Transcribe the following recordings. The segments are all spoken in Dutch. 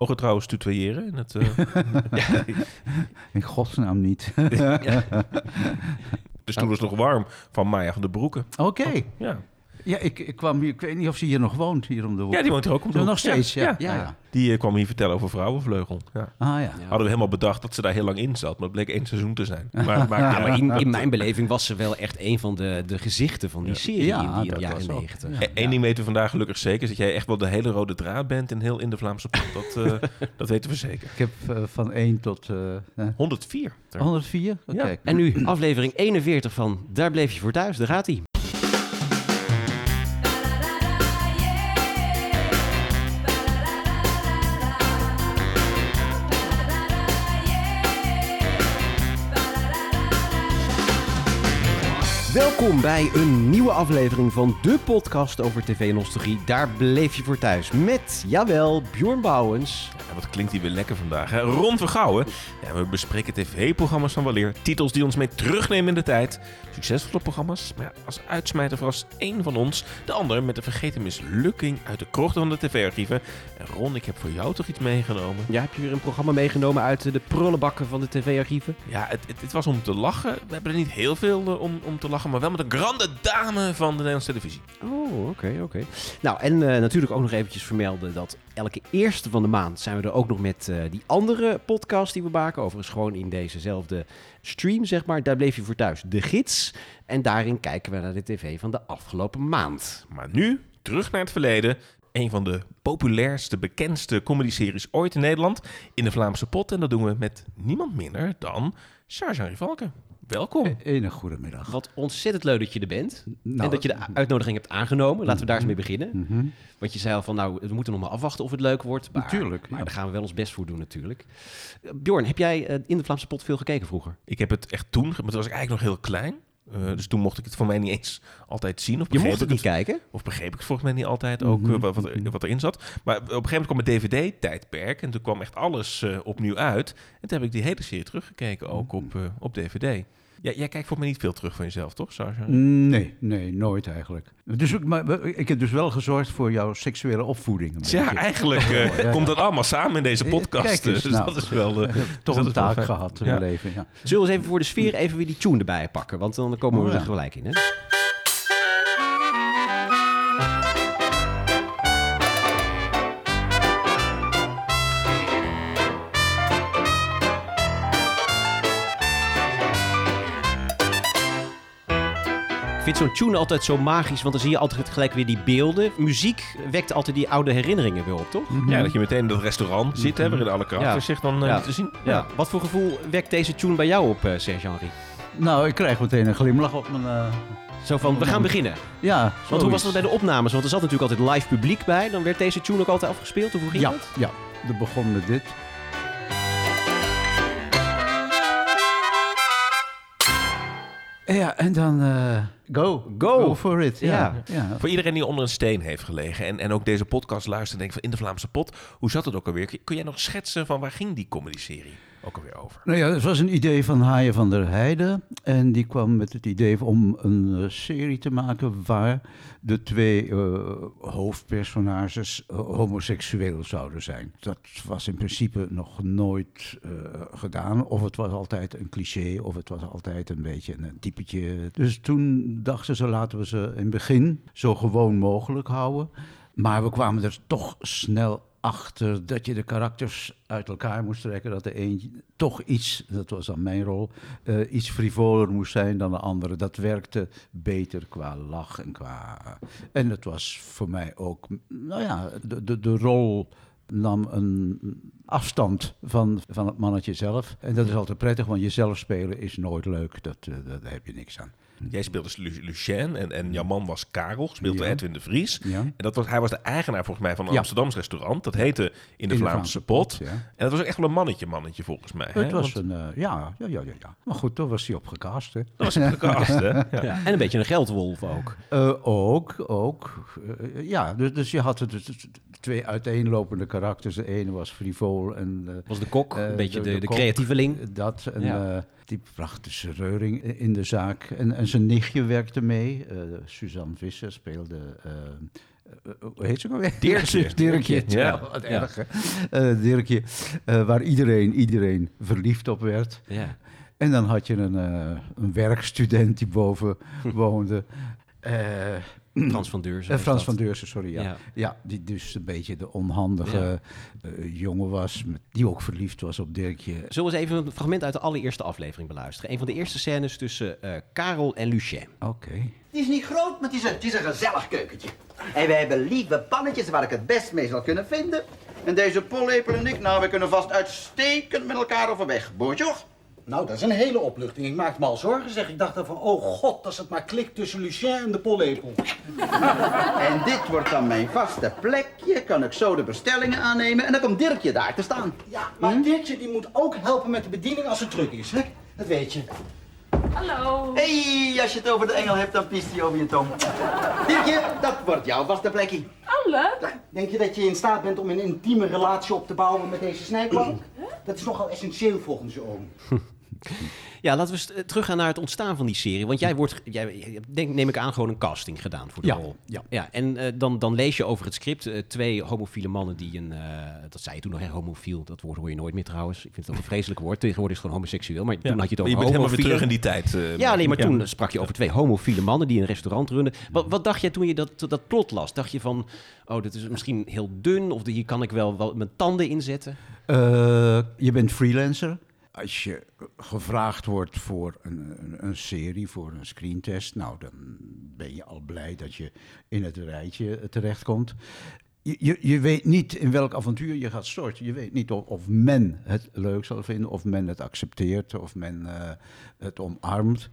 Mogen we trouwens tutoyeren in het... eh, In godsnaam niet. de stoel is nog warm van Maya van de Broeken. Oké. Ja. Ja, ik, ik kwam hier, ik weet niet of ze hier nog woont, hier om de hoek. ja, die woont er ook om de Nog steeds, ja. Ja, ja. ja. Die eh, kwam hier vertellen over Vrouwenvleugel. Ja. Ah ja. Ja. Hadden we helemaal bedacht dat ze daar heel lang in zat. Maar het bleek één seizoen te zijn. Maar, maar, Ja, maar in, in mijn beleving was ze wel echt een van de, de gezichten van die serie Ja, in die dat jaren negentig. Ja. Eén ding weten we vandaag gelukkig zeker. Is dat jij echt wel de hele rode draad bent in heel in de Vlaamse pot. Dat, eh, dat weten we zeker. Ik heb eh, van 1 tot eh, eh, 104. 104. Oké. Ja. En nu aflevering 41 van Daar bleef je voor thuis. Daar gaat hij. Welkom bij een nieuwe aflevering van de podcast over tv-nostalgie. Daar bleef je voor thuis. Met, jawel, Bjorn Bouwens. Ja, wat klinkt die weer lekker vandaag. Hè? Ron Vergouwen. Ja, we bespreken tv-programma's van weleer. Titels die ons mee terugnemen in de tijd. Succesvolle programma's. Maar ja, als uitsmijter was één van ons. De ander met een vergeten mislukking uit de krochten van de tv-archieven. En Ron, ik heb voor jou toch iets meegenomen. Ja, heb je weer een programma meegenomen uit de prullenbakken van de tv-archieven? Ja, het, het, het was om te lachen. We hebben er niet heel veel eh, om, om te lachen. Maar wel met een grande dame van de Nederlandse televisie. Oh, oké, oké. Nou, en eh, natuurlijk ook nog eventjes vermelden dat elke eerste van de maand zijn we er ook nog met eh, die andere podcast die we maken. Overigens gewoon in dezezelfde stream, zeg maar. Daar bleef je voor thuis. De Gids. En daarin kijken we naar de tv van de afgelopen maand. Maar nu, terug naar het verleden. Een van de populairste, bekendste comedy-series ooit in Nederland. In de Vlaamse pot. En dat doen we met niemand minder dan Charles-Henri Valken. Welkom. Ene goede middag. Wat ontzettend leuk dat je er bent. Nou, en dat je de uitnodiging hebt aangenomen. Laten we daar eens mee beginnen. Mhm. Want je zei al van, nou, we moeten nog maar afwachten of het leuk wordt. Maar, Natuurlijk, Maar ja. daar gaan we wel ons best voor doen natuurlijk. Eh, Bjorn, heb jij eh, in de Vlaamse pot veel gekeken vroeger? Ik heb het echt toen, maar toen was ik eigenlijk nog heel klein. Eh, dus toen mocht ik het voor mij niet eens altijd zien. Of Je begreep mocht het ik niet kijken? Of begreep ik het volgens mij niet altijd ook Mhm. eh, wat, wat, er- wat erin zat. Maar op een gegeven moment kwam het DVD-tijdperk. En toen kwam echt alles eh, opnieuw uit. En toen heb ik die hele serie teruggekeken, ook op, eh, op DVD. Ja, jij kijkt voor mij niet veel terug van jezelf, toch, Sarja? Nee, nee, nooit eigenlijk. Dus, ik- maar, ik heb dus wel gezorgd voor jouw seksuele opvoeding. Een Ja, beetje. eigenlijk eh, Ja. komt dat allemaal samen in deze podcast. Kijk eens, dus nou. dat is wel... eh, Toch een wel taak gehad in Ja. mijn leven. Ja. Zullen we eens even voor de sfeer even weer die tune erbij pakken? Want dan komen we Oh, er ja. gelijk in, hè? Ik vind zo'n tune altijd zo magisch, want dan zie je altijd gelijk weer die beelden. Muziek wekt altijd die oude herinneringen weer op, toch? Ja, dat je meteen in dat restaurant zit, hè, waarin alle karakters Ja. zich dan eh, Ja. te zien. Ja. Wat voor gevoel wekt deze tune bij jou op, uh, Serge-Henri? Nou, ik krijg meteen een glimlach op mijn... eh, Zo van, we gaan beginnen. ja, Want hoe was dat bij de opnames? Want er zat natuurlijk altijd live publiek bij. Dan werd deze tune ook altijd afgespeeld. Of hoe ging Ja, dat? ja, dat begon met dit. Ja, en dan eh, go. Go. for it. Ja. Ja. ja. Voor iedereen die onder een steen heeft gelegen en, en ook deze podcast luistert en denkt van in de Vlaamse pot, hoe zat het ook alweer? Kun jij nog schetsen van waar ging die comedy-serie ook alweer over? Nou ja, het was een idee van Haaien van der Heijden. En die kwam met het idee om een eh, serie te maken waar de twee eh, hoofdpersonages eh, homoseksueel zouden zijn. Dat was in principe nog nooit gedaan. Of het was altijd een cliché, of het was altijd een beetje een typetje. Dus toen dachten ze, laten we ze in het begin zo gewoon mogelijk houden. Maar we kwamen er toch snel achter dat je de karakters uit elkaar moest trekken. Dat de een toch iets, dat was dan mijn rol, eh, iets frivoler moest zijn dan de andere. Dat werkte beter qua lach en qua... En het was voor mij ook, nou ja, de, de, de rol nam een afstand van, van het mannetje zelf. En dat is altijd prettig, want jezelf spelen is nooit leuk. Dat, dat, daar heb je niks aan. Jij speelde Lu- Lucien en, en jouw man was Karel, Ja. Edwin de Vries. Ja. En dat was, hij was de eigenaar volgens mij van een Ja. Amsterdams restaurant. Dat heette In de, Vlaamse, Pot. ja. En dat was ook echt wel een mannetje, mannetje volgens mij. hè? Het was Want een, eh, ja, ja, ja, ja, ja. Maar goed, toen was hij opgecast. Hè. dat was een gecast, hè? Ja. Ja. En een beetje een geldwolf ook. Eh, ook, ook. Eh, ja, dus, dus je had het, dus twee uiteenlopende karakters. De ene was frivol en... eh, Was de kok, eh, een beetje de, de, kok, creatieveling. Dat, en Ja. eh, die bracht dus reuring in- de zaak. En, en zijn nichtje werkte mee. Suzanne Visser speelde eh, hoe heet ze ook alweer? Dirkje. Dirkje, Ja. Wat erg? Eh, Dirkje, waar iedereen, iedereen verliefd op werd. Ja. En dan had je een, een werkstudent die boven woonde. Frans van Deurzen. eh, Frans van Deursen, sorry. Ja. Ja. Ja. die dus een beetje de onhandige eh, jongen was. met- Die ook verliefd was op Dirkje. Zullen we eens even een fragment uit de allereerste aflevering beluisteren? Een van de eerste scènes tussen eh, Karel en Lucien. Oké. Het is niet groot, maar het is, een, het is een gezellig keukentje. En wij hebben lieve pannetjes waar ik het best mee zal kunnen vinden. En deze pollepel en ik, nou, we kunnen vast uitstekend met elkaar overweg. Hoor. Nou, dat is een hele opluchting. Ik maakte me al zorgen, zeg. Ik dacht dan van, oh god, als het maar klikt tussen Lucien en de pollepel. En dit wordt dan mijn vaste plekje. Kan ik zo de bestellingen aannemen en dan komt Dirkje daar te staan. Ja, maar Dirkje die moet ook helpen met de bediening als het druk is, hè? Dat weet je. Hallo. Hé, hey, als je het over de engel hebt, dan piest hij over je tong. Dirkje, dat wordt jouw vaste plekje. Alle? Denk je dat je in staat bent om een intieme relatie op te bouwen met deze snijplank? Dat is nogal essentieel volgens je oom. Ja, laten we eh, teruggaan naar het ontstaan van die serie. Want jij wordt, jij, denk, neem ik aan, gewoon een casting gedaan voor de Ja, rol. ja. ja en eh, dan, dan lees je over het script. eh, twee homofiele mannen die een... eh, dat zei je toen nog, hè, homofiel. Dat woord hoor je nooit meer trouwens. Ik vind het ook een vreselijk woord. Tegenwoordig is het gewoon homoseksueel. Maar toen had je het over je bent helemaal weer terug in die tijd. eh, Ja, nee, maar toen sprak je over twee homofiele mannen die een restaurant runnen. Wat, wat dacht jij toen je dat, dat plot las? Dacht je van, oh, dit is misschien heel dun... of hier kan ik wel, wel mijn tanden inzetten? Eh, je bent freelancer. Als je gevraagd wordt voor een, een, een serie, voor een screentest, nou dan ben je al blij dat je in het rijtje terechtkomt. Je, je, je weet niet in welk avontuur je gaat storten. Je weet niet of, men het leuk zal vinden, of men het accepteert, of men eh, het omarmt.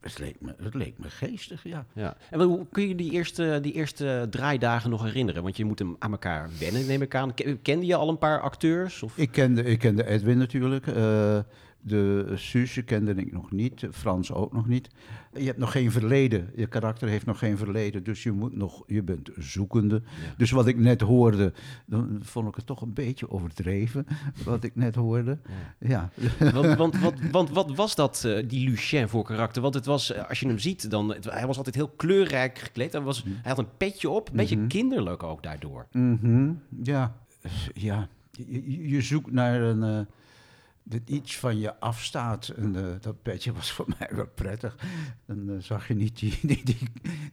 Het leek, me, het leek me geestig, ja. Ja. En hoe kun je die eerste, die eerste draaidagen nog herinneren? Want je moet hem aan elkaar wennen, neem ik aan. Ken- Kende je al een paar acteurs? Of? Ik kende, ik kende Edwin natuurlijk. eh, de Suze kende ik nog niet. Frans ook nog niet. Je hebt nog geen verleden. Je karakter heeft nog geen verleden. Dus je, moet nog, je bent zoekende. Dus wat ik net hoorde, dan vond ik het toch een beetje overdreven. Wat ik net hoorde. Ja. Want, want, wat, want wat was dat, eh, die Lucien voor karakter? Want het was, eh, als je hem ziet, dan, het- hij was altijd heel kleurrijk gekleed. Hij, was, hij had een petje op, een beetje kinderlijk ook daardoor. Mhm, Ja. ja. Je, je- je zoekt naar een. eh, dat iets van je afstaat. En eh, dat petje was voor mij wel prettig. Dan eh, zag je niet die, die, die,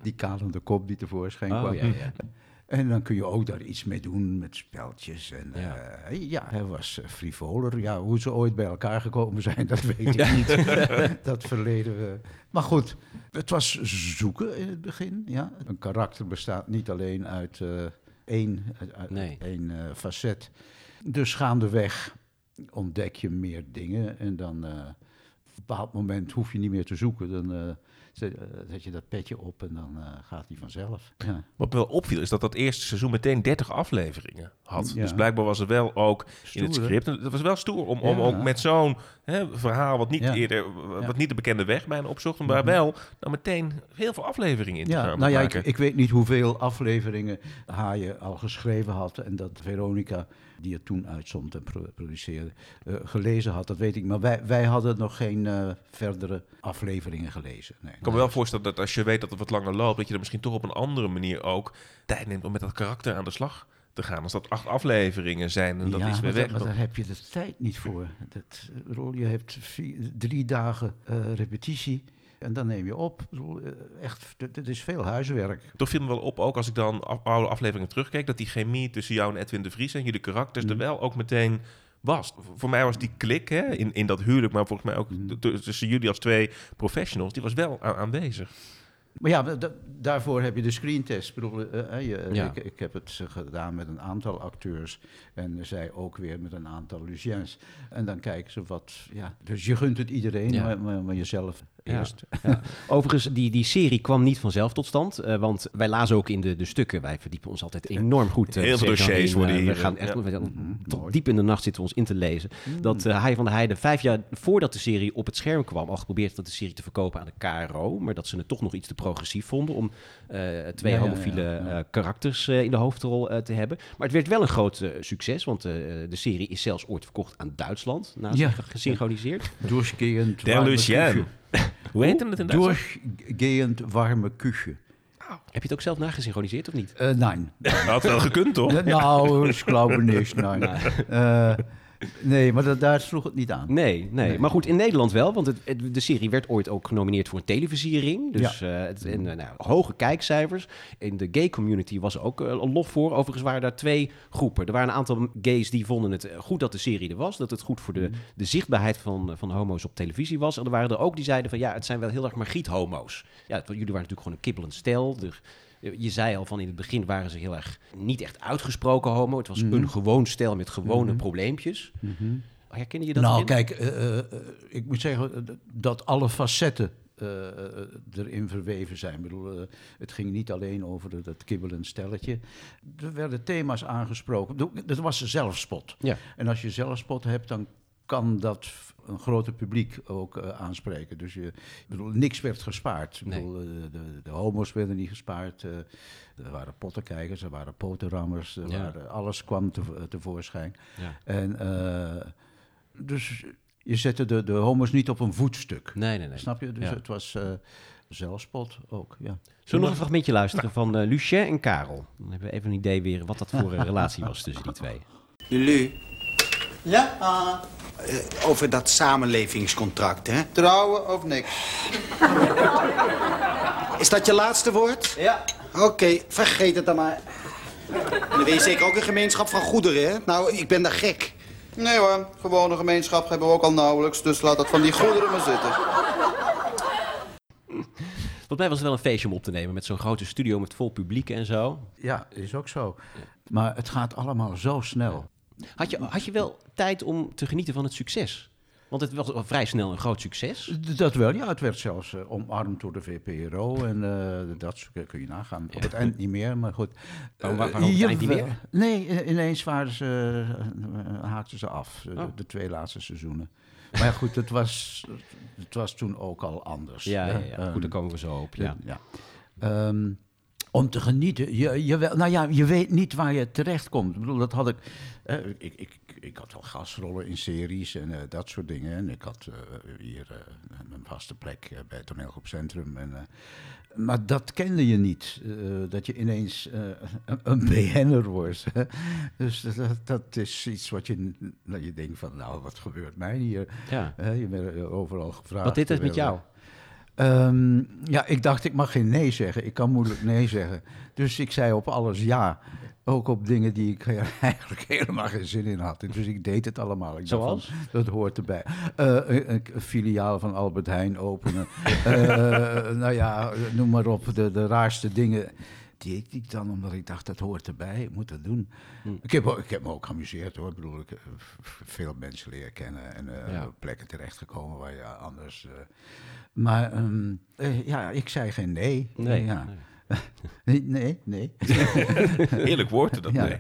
die kalende kop die tevoorschijn kwam. Oh, ja, ja. En dan kun je ook daar iets mee doen met speltjes. En Ja. ja, ja hij was frivoler. Ja, hoe ze ooit bij elkaar gekomen zijn, dat weet ik niet. dat verleden we. Maar goed, het was zoeken in het begin. Ja. Een karakter bestaat niet alleen uit één, uit- Nee. één facet. Dus gaandeweg ontdek je meer dingen. En dan eh, op een bepaald moment hoef je niet meer te zoeken. Dan eh, zet, eh, zet je dat petje op en dan gaat die vanzelf. Ja. Wat me wel opviel is dat dat eerste seizoen meteen 30 afleveringen had. Ja. Dus blijkbaar was het wel ook in het script. Het was wel stoer om, om Ja. ook met zo'n hè, verhaal wat niet Ja. eerder, wat Ja. niet de bekende weg bijna opzocht, maar wel dan meteen heel veel afleveringen in te Ja, gaan nou ja, ik, maken. ik weet niet hoeveel afleveringen Haaien al geschreven had. En dat Veronica, die het toen uitzond en pro- produceerde, eh, gelezen had. Dat weet ik. Maar wij, wij hadden nog geen eh, verdere afleveringen gelezen. Nee. Ik kan me wel voorstellen dat als je weet dat het wat langer loopt, dat je er misschien toch op een andere manier ook tijd neemt om met dat karakter aan de slag te gaan. Als dat acht afleveringen zijn en dat ja, is weer weg. dan- daar heb je de tijd niet voor. Dat, bedoel, je hebt vier- drie dagen eh, repetitie en dan neem je op. Eh, echt, dit- dit is veel huiswerk. Toch viel me wel op, ook als ik dan af- oude afleveringen terugkeek, dat die chemie tussen jou en Edwin de Vries en jullie karakters Mhm. er wel ook meteen was. Voor mij was die klik hè, in, in dat huwelijk, maar volgens mij ook Mhm. tussen jullie als twee professionals, die was wel aanwezig. Maar ja, da- daarvoor heb je de screentest. Ik, bedoel, eh, eh, je- Ja. ik, ik heb het gedaan met een aantal acteurs en zij ook weer met een aantal Luciens. En dan kijken ze wat, ja, dus je gunt het iedereen, Ja. maar, maar, maar jezelf Ja. Overigens, die, die serie kwam niet vanzelf tot stand. eh, want wij lazen ook in de, de stukken. Wij verdiepen ons altijd enorm goed. eh, Heel veel dossiers worden eh, hier, We gaan echt ja. we- Mhm, tot diep in de nacht zitten we ons in te lezen. Dat eh Hij van de Heide vijf jaar voordat de serie op het scherm kwam... al geprobeerd had de serie te verkopen aan de KRO. Maar dat ze het toch nog iets te progressief vonden... om eh, twee Ja, homofiele ja, ja. eh, karakters eh, in de hoofdrol eh, te hebben. Maar het werd wel een groot eh, succes. Want eh, de serie is zelfs ooit verkocht aan Duitsland. Naast Ja. gesynchroniseerd. Durchgehend Der warme Lucien. Küche. Hoe heette het in Duitsland? Durchgehend warme Küche. Heb je het ook zelf nagesynchroniseerd of niet? Eh, nein. Dat had wel gekund, toch? Ja, nou, ik geloof niet. Nein. Eh, nee, maar dat, daar sloeg het niet aan. Nee, nee, Maar goed, in Nederland wel. Want het, het- de serie werd ooit ook genomineerd voor een televisiering. Dus eh, het, en, eh, nou, hoge kijkcijfers. In de gay community was er ook eh, een lof voor. Overigens waren daar twee groepen. Er waren een aantal gays die vonden het eh, goed dat de serie er was. Dat het goed voor de, de zichtbaarheid van, eh, van homo's op televisie was. En er waren er ook die zeiden van ja, het zijn wel heel erg margriet-homo's. Ja, het- jullie waren natuurlijk gewoon een kippelend stel. Er- je zei al van in het begin waren ze heel erg niet echt uitgesproken homo. Het was een gewoon stel met gewone probleempjes. Herkennen je dat? nou, kijk, eh, eh, ik moet zeggen dat alle facetten eh, erin verweven zijn. Ik bedoel, het ging niet alleen over dat- dat kibbelend stelletje. Er werden thema's aangesproken. Dat was zelfspot. Ja. En als je zelfspot hebt, dan kan dat een groter publiek ook eh, aanspreken. Dus je, ik bedoel, niks werd gespaard. Ik bedoel, eh, de, de homo's werden niet gespaard. eh, er waren pottenkijkers, er waren potenrammers. Er Ja. waren, alles kwam te, tevoorschijn. Ja. En eh, dus je zette de, de homo's niet op een voetstuk. Nee, nee, nee. Snap je? Dus Ja. het was eh, zelfspot ook, ja. Zullen we nog een fragmentje luisteren van Lucien en Karel? Dan hebben we even een idee weer wat dat voor een relatie was tussen die twee. Lulu, Ja, ah, eh, over dat samenlevingscontract, hè? trouwen of niks? Is dat je laatste woord? Ja. Oké, vergeet het dan maar. En dan ben je zeker ook een gemeenschap van goederen, hè? Nou, ik ben daar gek. Nee hoor, gewone gemeenschap hebben we ook al nauwelijks, dus laat dat van die goederen maar zitten. Volgens mij was het wel een feestje om op te nemen met zo'n grote studio met vol publiek en zo. Ja, is ook zo. Maar het gaat allemaal zo snel. Had je, had je wel tijd om te genieten van het succes? Want het was vrij snel een groot succes. Dat wel, ja. Het werd zelfs eh, omarmd door de VPRO. En eh, dat kun je nagaan. Op het eind niet meer, maar goed. Waarom- Eh, waarom niet meer? Nee, ineens waren ze, haakten ze af. De, Oh. de twee laatste seizoenen. Maar ja, goed, het was, het was toen ook al anders. Ja, ja. Ehm, goed, daar komen we zo op. Ja. ja. Ehm, om te genieten. Je, je, wel, nou ja, je weet niet waar je terecht komt. Ik bedoel, dat had ik. eh, ik, ik, ik had wel gastrollen in series en eh, dat soort dingen. En ik had eh, hier een vaste plek bij Toneelgroep Centrum. En, maar dat kende je niet. dat je ineens een, een BN'er wordt. dus dat, dat is iets wat je, dat je denkt van, nou, wat gebeurt mij hier? Ja. Je bent overal gevraagd. Wat dit is met jou? Ehm, ja, ik dacht, ik mag geen nee zeggen. Ik kan moeilijk nee zeggen. Dus ik zei op alles ja. Ook op dingen die ik eigenlijk helemaal geen zin in had. Dus ik deed het allemaal. Ik dacht van, Zoals? dat hoort erbij. Eh, een, een- een filiaal van Albert Heijn openen. Eh, nou ja, noem maar op. De, de raarste dingen deed ik dan, omdat ik dacht, dat hoort erbij. Ik moet dat doen. Ik, heb, ik heb me ook geamuseerd hoor. Ik bedoel, ik heb v- veel mensen leren kennen. En eh, Ja. plekken terechtgekomen waar je anders... eh, maar ehm, eh, ja, ik zei geen nee. Nee. Ja. Nee, nee, nee. Heerlijk woord dat Ja. nee. Laten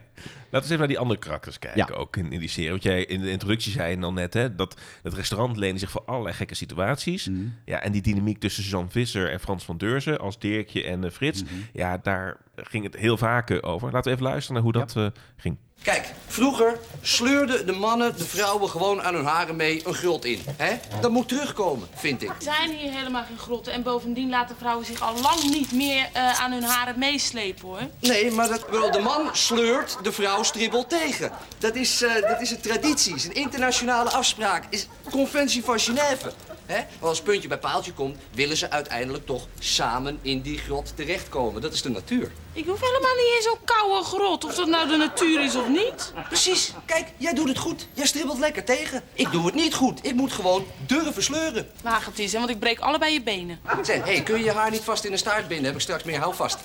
we eens even naar die andere karakters kijken, Ja. ook in, in die serie. Want jij in de introductie zei al net, hè, dat het restaurant leende zich voor allerlei gekke situaties. Mhm. Ja, en die dynamiek tussen Suzanne Visser en Frans van Deurzen als Dirkje en eh, Frits. Mhm. Ja, daar ging het heel vaak over. Laten we even luisteren naar hoe dat eh, ging. Kijk, vroeger sleurden de mannen de vrouwen gewoon aan hun haren mee een grot in. Hè? Dat moet terugkomen, vind ik. Er zijn hier helemaal geen grotten en bovendien laten vrouwen zich al lang niet meer eh, aan hun haren meeslepen hoor. Nee, maar dat, wel, de man sleurt, de vrouw stribbelt tegen. Dat is, eh, dat is een traditie, is een internationale afspraak. Is conventie van Genève. Hè? Maar als puntje bij paaltje komt, willen ze uiteindelijk toch samen in die grot terechtkomen. Dat is de natuur. Ik hoef helemaal niet in zo'n koude grot, of dat nou de natuur is of niet. Precies. Kijk, jij doet het goed. Jij stribbelt lekker tegen. Ik doe het niet goed. Ik moet gewoon durven sleuren. Waag het eens, hè, want ik breek allebei je benen. Zeg, hey, kun je je haar niet vast in een staart binden? Heb ik straks meer houvast.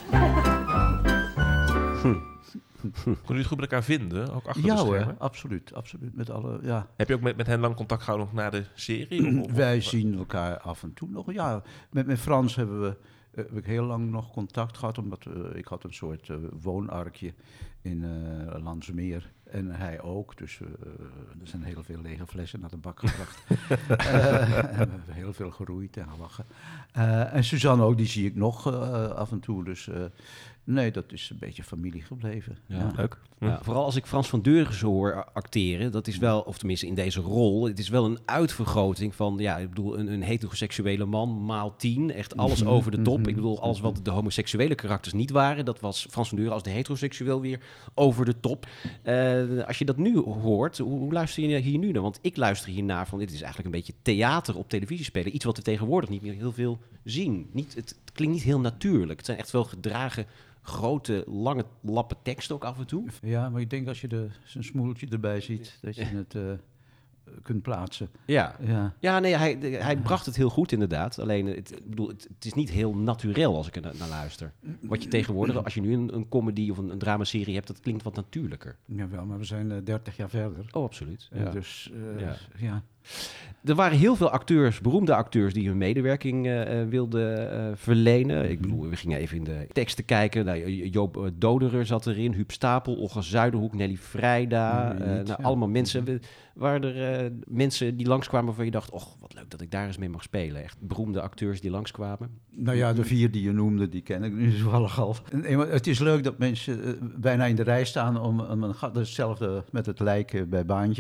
Konden jullie het goed met elkaar vinden, ook achter Ja de hoor, schermen? absoluut, absoluut. Met alle, ja. Heb je ook met, met hen lang contact gehouden nog na de serie? Of- of- Wij of- zien elkaar af en toe nog. Ja, met, met Frans hebben we eh, heb ik heel lang nog contact gehad, omdat eh, ik had een soort eh, woonarkje in eh Landsmeer. En hij ook. Dus eh, er zijn heel veel lege flessen naar de bak gebracht. Eh, heel veel geroeid en gelachen. Eh, en Suzanne ook, die zie ik nog af en toe. Dus eh, nee, dat is een beetje familie gebleven. Ja. Leuk. Ja, vooral als ik Frans van Deuren zo hoor acteren, dat is wel, of tenminste in deze rol, het is wel een uitvergroting van, ja, ik bedoel, een, een heteroseksuele man, maal tien, echt alles over de top. Ik bedoel, alles wat de homoseksuele karakters niet waren, dat was Frans van Deuren als de heteroseksueel weer over de top. Eh, als je dat nu hoort, hoe, hoe luister je hier nu naar? Want ik luister hiernaar van, dit is eigenlijk een beetje theater op televisie spelen, iets wat we tegenwoordig niet meer heel veel zien. Niet, het, het klinkt niet heel natuurlijk. Het zijn echt wel gedragen grote, lange lappen tekst ook af en toe. Ja, maar ik denk als je de, zijn smoeltje erbij ziet, dat je het eh, kunt plaatsen. Ja. Ja. Ja, nee, hij, hij bracht het heel goed inderdaad. Alleen, het, ik bedoel, het, het is niet heel naturel als ik er na- naar luister. Wat je tegenwoordig, als je nu een, een comedy of een, een dramaserie hebt, dat klinkt wat natuurlijker. Jawel, maar we zijn eh, 30 jaar verder. Oh, absoluut. Ja. Dus eh, Ja. ja. Er waren heel veel acteurs, beroemde acteurs, die hun medewerking eh, eh, wilden eh, verlenen. Ik bedoel, we gingen even in de teksten kijken. Nou, Jo- Joop Doderer zat erin, Huub Stapel, Olga Zuiderhoek, Nelly Vrijda. Nee, niet, nou, allemaal mensen. We- Waren er mensen die langskwamen waarvan je dacht... och, wat leuk dat ik daar eens mee mag spelen. Echt beroemde acteurs die langskwamen. Nou ja, de vier die je noemde, die ken ik nu toevallig al. Maar het is leuk dat mensen bijna in de rij staan om, om een. Hetzelfde met het lijk eh, bij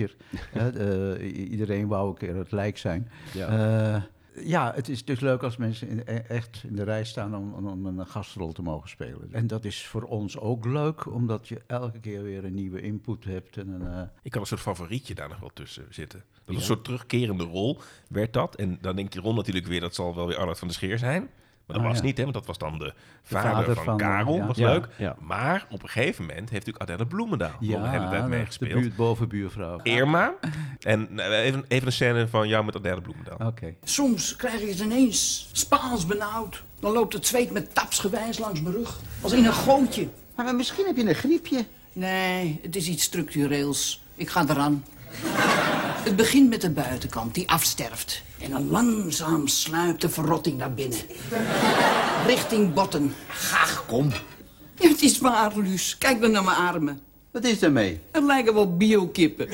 i- iedereen wou een keer het lijk zijn. Ja, ja het is dus leuk als mensen in, e- echt in de rij staan om, om, een gastrol te mogen spelen. En dat is voor ons ook leuk, omdat je elke keer weer een nieuwe input hebt. En een, eh, Ik had een soort favorietje daar nog wel tussen zitten. Dat was een soort terugkerende rol, werd dat. En dan denk je rond natuurlijk weer, dat zal wel weer Arnold van der Scheer zijn. Maar dat Ah, was ja. niet, hè, want dat was dan de vader, vader van, van, eh, Karel. ja. was Ja, leuk. ja. Maar op een gegeven moment heeft natuurlijk Adelle Bloemendaal nog een hele tijd de meegespeeld. buurt bovenbuurvrouw. Irma. En nou, even, even een scène van jou met Adelle Bloemendaal. Oké. Soms krijg ik het ineens Spaans benauwd. Dan loopt het zweet met tapsgewijs langs mijn rug. Als in een gootje. Maar misschien heb je een griepje. Nee, het is iets structureels. Ik ga eraan. Het begint met de buitenkant, die afsterft. En dan langzaam sluipt de verrotting naar binnen. Richting botten. Ach, kom. Ja, het is waar, Luus. Kijk dan naar mijn armen. Wat is er mee? Het lijken wel biokippen.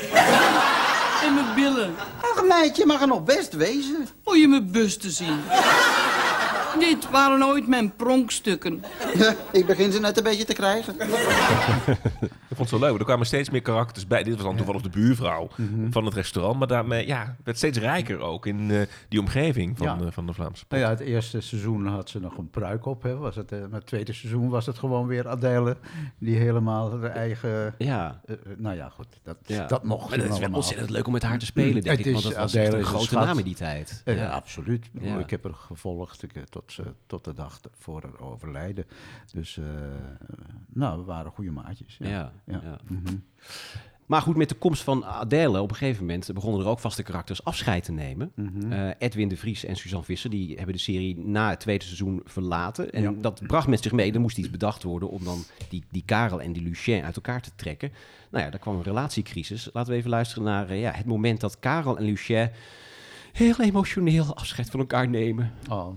En mijn billen. Ach, meidje, mag er nog best wezen. Moet je mijn bus te zien. Dit waren ooit mijn pronkstukken. Ja, ik begin ze net een beetje te krijgen. Ik vond het zo leuk. want Er kwamen steeds meer karakters bij. Dit was dan toevallig de buurvrouw Mhm. van het restaurant. Maar daarmee ja, werd steeds rijker ook in eh, die omgeving van, Ja. eh, van de Vlaamse Nou ja, het eerste seizoen had ze nog een pruik op. Hè, was het, eh, maar het tweede seizoen was het gewoon weer Adele. Die helemaal haar eigen... Ja. nou ja, goed. Dat, Ja. dat mocht Maar het is wel ontzettend leuk om met haar te spelen, denk Het ik. Want is- dat was Adele een is een grote schat. naam in die tijd. Ja. Absoluut. Ik bedoel, Ja. Ik heb haar gevolgd ik, tot, ze- tot de dag voor haar overlijden. Dus eh, nou, we waren goede maatjes. Ja. Ja, ja. Mhm. Maar goed, met de komst van Adele op een gegeven moment begonnen er ook vaste karakters afscheid te nemen. Eh, Edwin de Vries en Suzanne Visser die hebben de serie na het tweede seizoen verlaten. En Ja. dat bracht met zich mee, er moest iets bedacht worden om dan die, die Karel en die Lucien uit elkaar te trekken. Nou ja, daar kwam een relatiecrisis. Laten we even luisteren naar eh, ja, het moment dat Karel en Lucien heel emotioneel afscheid van elkaar nemen. Oh.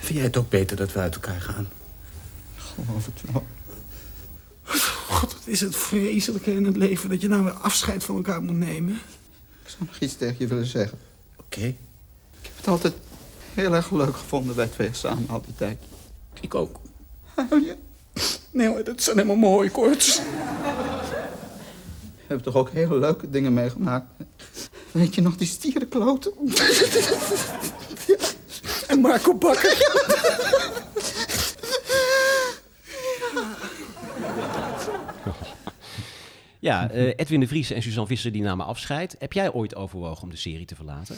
Vind jij het ook beter dat we uit elkaar gaan? Geloof het wel. God, wat is het vreselijk in het leven dat je nou weer afscheid van elkaar moet nemen. Ik zou nog iets tegen je willen zeggen. Oké, Ik heb het altijd heel erg leuk gevonden, wij twee samen, al die tijd. ik ook. Huil je? Nee hoor, dat zijn helemaal mooi koorts. We hebben toch ook hele leuke dingen meegemaakt. Weet je nog, die stierenkloten? En Marco Bakker. Ja, eh, Edwin de Vries en Suzanne Visser die namen afscheid. Heb jij ooit overwogen om de serie te verlaten?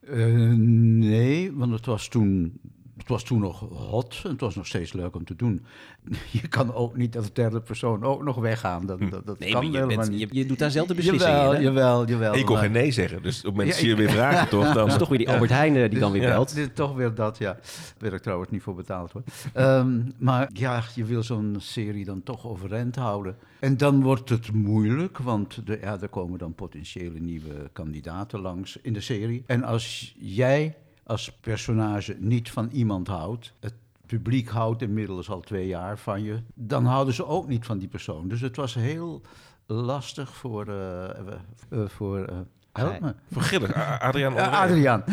Eh, nee, want het was toen. Het was toen nog hot en het was nog steeds leuk om te doen. Je kan ook niet als derde persoon ook nog weggaan. Dat, dat, dat Nee, kan maar je, helemaal bent, niet. je, je doet daar zelf de beslissingen jawel, in, hè? jawel, jawel. Je kon maar- geen nee zeggen. Dus op het moment Ja, je ik- weer vragen, toch? Dan, is toch weer die Albert Heijn eh, die dan weer Ja. belt. Dit, toch weer dat, ja. Daar ik trouwens niet voor betaald hoor. Ehm, maar ja, je wil zo'n serie dan toch overeind houden. En dan wordt het moeilijk, want de, ja, er komen dan potentiële nieuwe kandidaten langs in de serie. En als jij als personage niet van iemand houdt, het publiek houdt inmiddels al twee jaar van je, dan houden ze ook niet van die persoon. Dus het was heel lastig voor... eh, eh, eh, voor eh, help me. A- Adriaan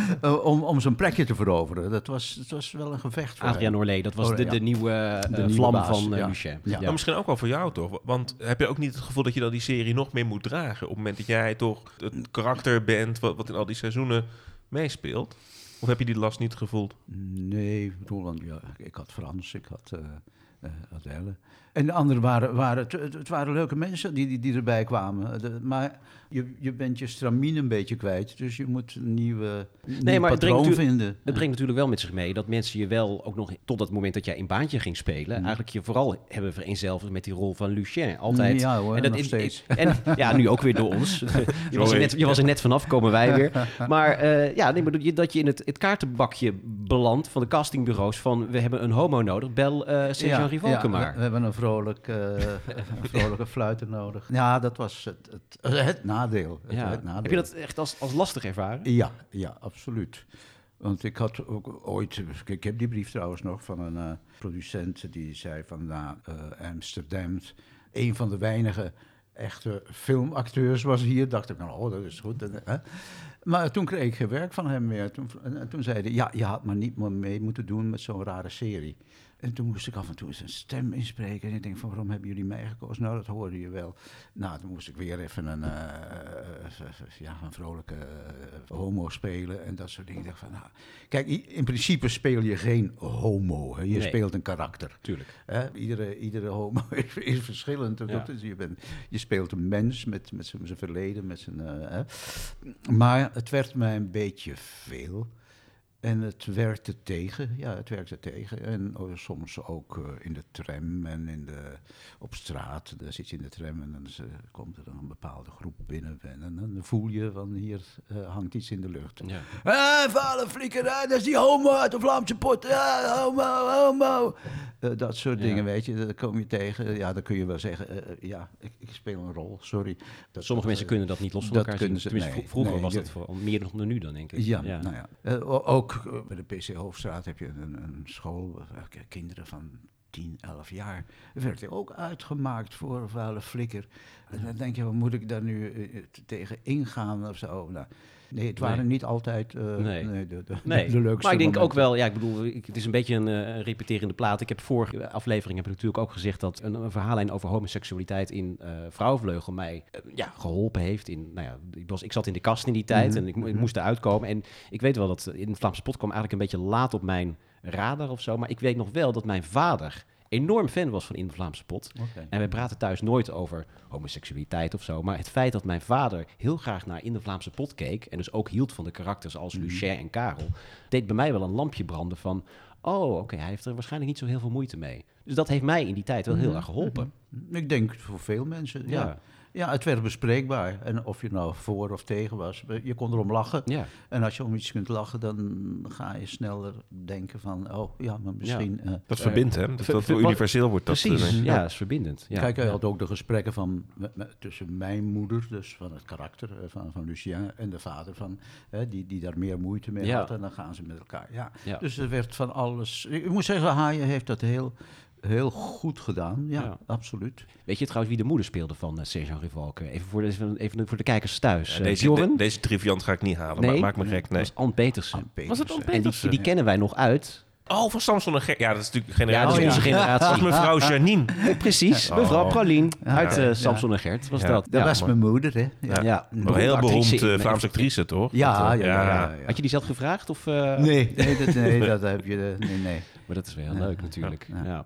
om, om zijn plekje te veroveren. Dat was, dat was wel een gevecht voor Adriaan hem. Orlee, dat was de, ja. de nieuwe, De nieuwe vlam baas, van uh, ja. Lucien. Ja. Maar misschien ook wel voor jou toch? Want heb je ook niet het gevoel dat je dan die serie nog meer moet dragen? Op het moment dat jij toch het karakter bent wat, wat in al die seizoenen meespeelt? Of heb je die last niet gevoeld? Nee, want ja, ik had Frans, ik had eh eh. En de anderen waren, waren het, het- waren leuke mensen die, die, die erbij kwamen. De- maar je, je bent je stramine een beetje kwijt, dus je moet een nieuwe nieuw Nee, maar patroon vinden. het brengt natuurlijk wel met zich mee dat mensen je wel ook nog tot dat moment dat jij in baantje ging spelen, eigenlijk je vooral hebben vereenzelvigd met die rol van Lucien. Altijd. Ja hoor, en dat nog steeds. En ja, nu ook weer door ons. je, was er net, je was er net vanaf, komen wij weer. Maar eh, ja, nee, maar dat je, dat je in het, het kaartenbakje belandt van de castingbureaus van we hebben een homo nodig, bel eh Sergio Ja, ja, maar. We, we hebben een, vrolijk, eh, een vrolijke fluiter nodig. Ja, dat was het, het, het nadeel. Het, Ja. het nadeel. Heb je dat echt als, als lastig ervaren? Ja, ja, absoluut. Want ik had ook ooit, ik heb die brief trouwens nog van een eh, producent die zei van nou, Amsterdam, een van de weinige echte filmacteurs was hier. Dacht ik, nou, oh, dat is goed. Hè. Maar toen kreeg ik geen werk van hem meer. Toen, en, en toen zei hij, ja, je had maar niet meer mee moeten doen met zo'n rare serie. En toen moest ik af en toe eens een stem inspreken. En ik denk van, waarom hebben jullie mij gekozen? Nou, dat hoorde je wel. Nou, toen moest ik weer even een, eh, eh, ja, een vrolijke eh, homo spelen en dat soort dingen. Ik dacht van, nou, kijk, in principe speel je geen homo. Hè? Je Nee. speelt een karakter. Tuurlijk. Hè? Iedere, iedere homo is, is verschillend. Ja. Is, je, bent, je speelt een mens met, met zijn verleden. Met zijn, hè? Maar het werd mij een beetje veel. En het werkte tegen, ja, het werkte tegen. En oh, soms ook eh, in de tram en in de, op straat. Daar zit je in de tram en dan is, eh, komt er dan een bepaalde groep binnen. En dan voel je van hier eh, hangt iets in de lucht. Ja. Hé, vuile flikker, hè, dat is die homo uit de Vlaamse pot. Homo, homo. Eh, dat soort dingen, weet je, dat kom je tegen. Ja, dan kun je wel zeggen, eh, eh, ja, ik, ik speel een rol, sorry. Dat, Sommige dat, mensen kunnen dat niet los van dat elkaar kunnen zien. ze- Tenminste, nee, vro- vroeger nee, was dat vooral meer dan nu dan, denk ik. Ja, nou ja. Ook bij de PC Hoofdstraat heb je een, een school, kinderen van 10, 11 jaar. Er werd er ook uitgemaakt voor een vuile flikker. En dan denk je, wat moet ik daar nu tegen ingaan of zo? Nou, nee, het waren Nee. niet altijd eh, Nee. nee, de, de, Nee, de leukste maar ik denk ook wel, ja, ik bedoel, ik- het is een beetje een eh, repeterende plaat. Ik heb vorige aflevering heb ik natuurlijk ook gezegd dat een, een verhaallijn over homoseksualiteit in eh Vrouwenvleugel mij ja, geholpen heeft. In, nou ja, ik, was, ik zat in de kast in die tijd Mhm, en ik mhm. moest eruit komen. En ik weet wel dat in het Vlaamse pot kwam eigenlijk een beetje laat op mijn radar of zo. Maar ik weet nog wel dat mijn vader enorm fan was van In de Vlaamse Pot. En wij praten thuis nooit over homoseksualiteit of zo. Maar het feit dat mijn vader heel graag naar In de Vlaamse Pot keek... en dus ook hield van de karakters als Mhm. Lucien en Karel... deed bij mij wel een lampje branden van... oh, oké, hij heeft er waarschijnlijk niet zo heel veel moeite mee. Dus dat heeft mij in die tijd wel heel erg geholpen. Ik denk voor veel mensen, ja. Ja. Ja. het werd bespreekbaar. En of je nou voor of tegen was, je kon erom lachen. Ja. En als je om iets kunt lachen, dan ga je sneller denken van... oh ja, maar misschien... eh, Dat verbindt, hè? Dat, ver- universeel wordt dat. Precies, eh, ja, dat is verbindend. Ja. Kijk, hij had ook de gesprekken van, met- met- tussen mijn moeder, dus van het karakter eh, van, van Lucien, en de vader van, hè, die, die daar meer moeite mee Ja. had. En dan gaan ze met elkaar. Ja. Ja. Dus er werd van alles. Ik moet zeggen, Haaien heeft dat heel, heel goed gedaan. Ja, Ja. absoluut. Weet je trouwens wie de moeder speelde van uh, Sergio Rivalke? Even voor de, even, even voor de kijkers thuis. Eh, deze, de- deze triviant ga ik niet halen. Nee? maar Maak me gek. Nee. Dat was Ann Petersen. Was het Petersen. Ann En die, Petersen? die kennen wij nog uit. Oh, van Samson en Ger. Ja, dat is natuurlijk geen Ja, dat is Oh, onze generatie. Dat was mevrouw Janine. Precies, Oh. mevrouw Praline uit Ja. eh, Samson en Gert was Ja. dat. Dat Ja. was mijn moeder, hè? Ja, ja. Een heel beroemd eh, Vlaamse actrice, toch? Ja, Dat, ja, eh, ja, ja, ja. Had je die zelf gevraagd? Of, eh, Nee, nee, dat, nee, dat heb je. eh, Nee, nee. Maar dat is wel heel Ja. leuk natuurlijk. Ja.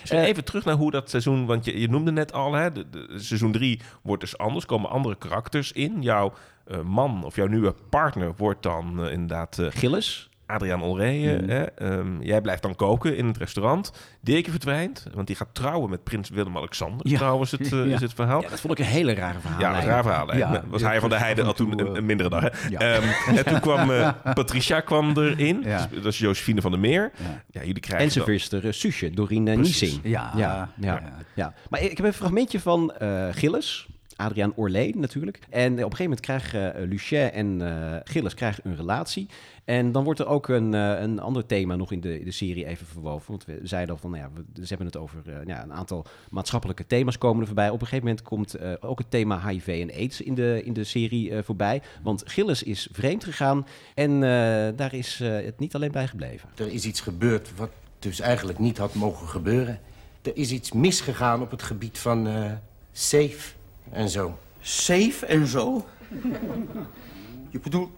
Dus even terug naar hoe dat seizoen... Want je, je noemde net al, hè, de, de- seizoen 3 wordt dus anders. komen andere karakters in. Jouw eh, man of jouw nieuwe partner wordt dan eh, inderdaad eh, Gilles? Adriaan Olreje. Mhm. hè. Ehm, jij blijft dan koken in het restaurant. Dirkje verdwijnt, want die gaat trouwen met prins Willem-Alexander. Ja. Trouwens, het, eh, Ja. is het verhaal. Ja, dat vond ik een hele rare verhaal. Ja, een raar verhaal. hè. Ja, was ja, hij van de Heide al toen toe, een, eh, mindere dag. Hè? ja. Ehm, en toen kwam eh, Patricia kwam erin. Ja. Dus, dat is Josephine van der Meer. Ja. Ja, jullie krijgen En zijn uh, Suusje, Doreen uh, Precies. Niesing. Ja, Ja, ja, ja. ja. Maar ik heb een fragmentje van eh Gilles. Adriaan Orlee natuurlijk. En op een gegeven moment krijgen eh, Lucien en eh, Gilles krijgen een relatie. En dan wordt er ook een, eh, een ander thema nog in de, de serie even verwoven. Want we zeiden al van, nou ja, we, ze hebben het over eh, ja, een aantal maatschappelijke thema's komen er voorbij. Op een gegeven moment komt eh, ook het thema HIV en AIDS in de, in de serie eh, voorbij. Want Gilles is vreemd gegaan en eh, daar is eh, het niet alleen bij gebleven. Er is iets gebeurd wat dus eigenlijk niet had mogen gebeuren. Er is iets misgegaan op het gebied van eh, safe en zo. Safe en zo? Je bedoelt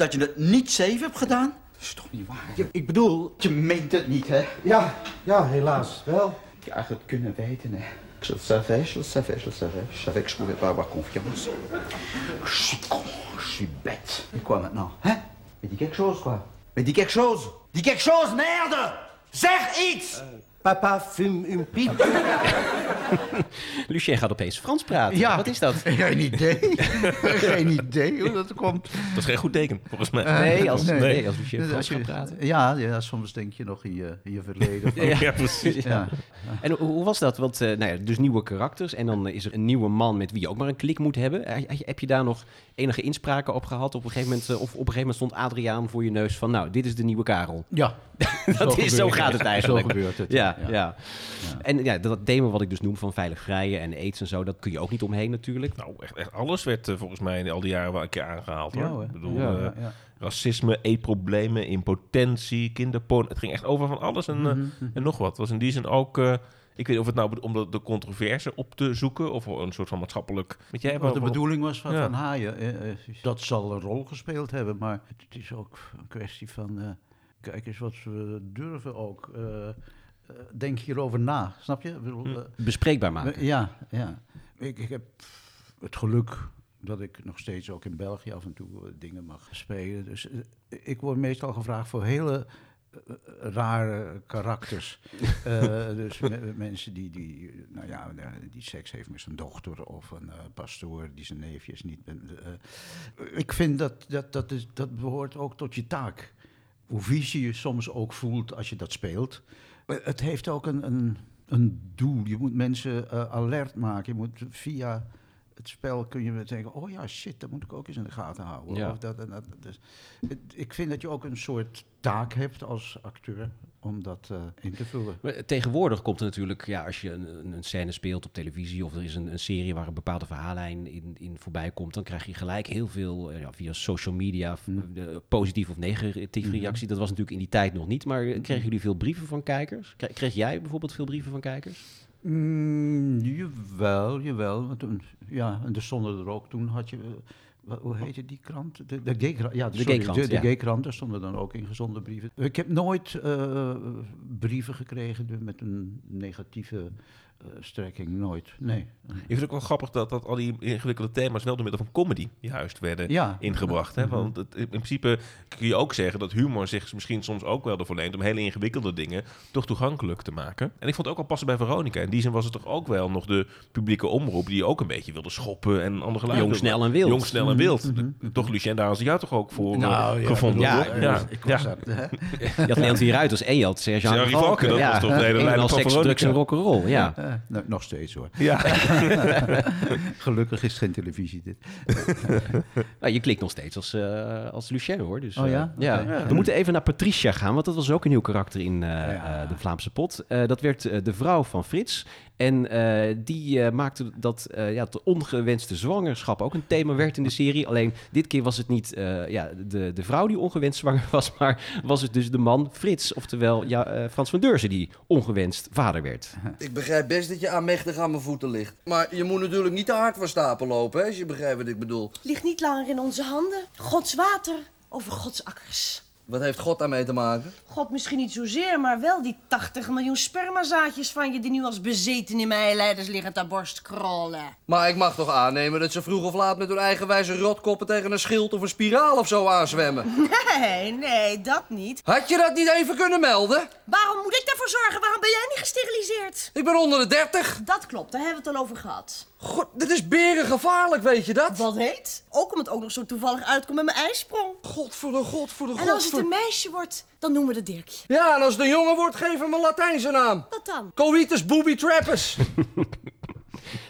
dat je het niet safe hebt gedaan? Dat is toch niet waar? Je- ik bedoel, je meent het niet, hè? Ja, ja, helaas wel. Je had het kunnen weten, hè? Je le savais, je le savais, je le savais. Je savais que je pouvais pas avoir confiance. Je suis con, je suis bête. Et quoi maintenant, hein? Mais dis quelque chose, quoi. Mais dis quelque chose. Dis quelque chose, merde! Zeg iets! Papa fume une pipe. Lucien gaat opeens Frans praten. Ja. Wat is dat? Geen idee. Geen idee hoe dat komt. Dat is geen goed teken, volgens mij. Nee, als, nee. nee. als Lucien Dus Frans als gaat praten. Ja, ja, soms denk je nog in je, in je verleden. Ja, precies. Ja. En hoe, hoe was dat? Want eh, nou ja, dus nieuwe karakters en dan is er een nieuwe man met wie je ook maar een klik moet hebben. Eh, Heb je daar nog enige inspraken op gehad? Op een gegeven moment, eh, of op een gegeven moment stond Adriaan voor je neus van, nou, dit is de nieuwe Karel. Ja, Dat is, zo gaat het eigenlijk. Zo gebeurt het. Ja, ja. En ja, dat thema wat ik dus noem van veilig vrijen en aids en zo, dat kun je ook niet omheen natuurlijk. Nou, echt, echt alles werd eh, volgens mij in al die jaren wel een keer aangehaald. Hoor. Ja, hoor. Ik bedoel, Ja, eh, ja, ja. racisme, eetproblemen, impotentie, kinderporn. Het ging echt over van alles en, Mhm, eh, en nog wat. was in die zin ook... eh, ik weet niet of het nou om de, de controverse op te zoeken... of een soort van maatschappelijk... Weet jij Wat wat de bedoeling was van, Ja. van Haaien, eh, eh, dat zal een rol gespeeld hebben, maar het is ook een kwestie van, eh, kijk eens wat we durven ook. Eh, denk hierover na, snap je? Bedoel, Hm. eh, Bespreekbaar maken. ja, ja. Ik, ik heb het geluk dat ik nog steeds ook in België af en toe eh, dingen mag spelen. Dus ik word meestal gevraagd voor hele rare karakters. Dus me- mensen die, die, nou ja, die seks heeft met zijn dochter of een pastoor die zijn neefjes niet... ik vind dat dat, dat, is, dat behoort ook tot je taak. Hoe vies je je soms ook voelt als je dat speelt. Maar Het heeft ook een, een, een doel. Je moet mensen eh, alert maken. Je moet via het spel kun je denken, oh ja, shit, dat moet ik ook eens in de gaten houden. Ja. Of dat, en dat, dus, het- ik vind dat je ook een soort taak hebt als acteur om dat eh, in te vullen. Maar tegenwoordig komt er natuurlijk, ja, als je een, een- scène speelt op televisie of er is een, een serie waar een bepaalde verhaallijn in, in voorbij komt, dan krijg je gelijk heel veel eh, ja, via social media, eh, positief of negatief reactie. Dat was natuurlijk in die tijd nog niet, maar eh, kregen jullie veel brieven van kijkers? Kre- Kreeg jij bijvoorbeeld veel brieven van kijkers? Mm, jawel, jawel. Want toen, ja, en er stonden er ook, toen had je, eh, hoe heette die krant? De, de gay-krant, ja, De de, de ja. gay-krant, daar stonden dan ook ingezonden brieven. Ik heb nooit eh, brieven gekregen met een negatieve strekking, nooit, nee. Ik vind het ook wel grappig dat, dat al die ingewikkelde thema's wel door middel van comedy juist werden Ja. ingebracht. Hè? Want het, in principe kun je ook zeggen dat humor zich misschien soms ook wel ervoor leent om hele ingewikkelde dingen toch toegankelijk te maken. En ik vond het ook wel passen bij Veronica. In die zin was het toch ook wel nog de publieke omroep die ook een beetje wilde schoppen en ander geluid. Jong, snel en wild. Jong, snel en wild. Toch, Lucien, daar had ze jou toch ook voor eh, Nou, ja, gevonden? ja? Eh, ja. ik was dat, hè. Je had Leon Ruiters en je had Serge Valken. Dat was toch de hele Een en lijn al van seks, drugs en rock'n'roll, ja. Nou, nog steeds hoor. Ja. Gelukkig is het geen televisie dit. Nou, je klikt nog steeds als, eh, als Lucien hoor. Dus, Oh eh, ja? ja. We moeten even naar Patricia gaan, want dat was ook een nieuw karakter in eh, Ja. eh, de Vlaamse pot. Eh, dat werd eh, de vrouw van Frits. En eh, die eh, maakte dat eh, ja, de ongewenste zwangerschap ook een thema werd in de serie. Alleen dit keer was het niet eh, ja, de, de vrouw die ongewenst zwanger was, maar was het dus de man Frits. Oftewel ja, eh, Frans van Deurzen die ongewenst vader werd. Ik begrijp best dat je aanmächtig aan mijn voeten ligt. Maar je moet natuurlijk niet te hard van stapel lopen, hè, als je begrijpt wat ik bedoel. Ligt niet langer in onze handen. Gods water over Gods akkers. Wat heeft God daarmee te maken? God misschien niet zozeer, maar wel die 80 miljoen spermazaadjes van je... die nu als bezeten in mijn eileiders liggen ter borst krollen. Maar ik mag toch aannemen dat ze vroeg of laat met hun eigenwijze rotkoppen tegen een schild of een spiraal of zo aanzwemmen? Nee, nee, dat niet. Had je dat niet even kunnen melden? Waarom moet ik daarvoor zorgen? Waarom ben jij niet gesteriliseerd? Ik ben onder de 30. Dat klopt, daar hebben we het al over gehad. God, dit is berengevaarlijk, weet je dat? Wat heet? Ook om het ook nog zo toevallig uitkomt met mijn ijsprong. God voor de god voor de god. En als het een meisje wordt, dan noemen we het Dirkje. Ja, en als het een jongen wordt, geef hem een Latijnse naam. Wat dan? Coitus booby trappers.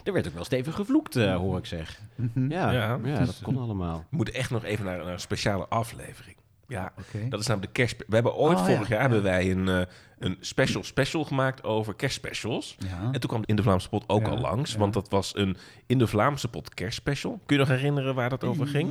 Er werd ook wel stevig gevloekt, eh, hoor ik zeg. Ja, ja, Ja. dat kon allemaal. We moeten echt nog even naar, naar een speciale aflevering. Ja, dat is namelijk de kerst. We hebben ooit Oh, vorig ja. jaar hebben wij een, eh, een special special gemaakt over kerstspecials. Ja. En toen kwam in de Vlaamse pot ook al langs, want dat was een in de Vlaamse pot kerstspecial. Kun je nog herinneren waar dat over ging?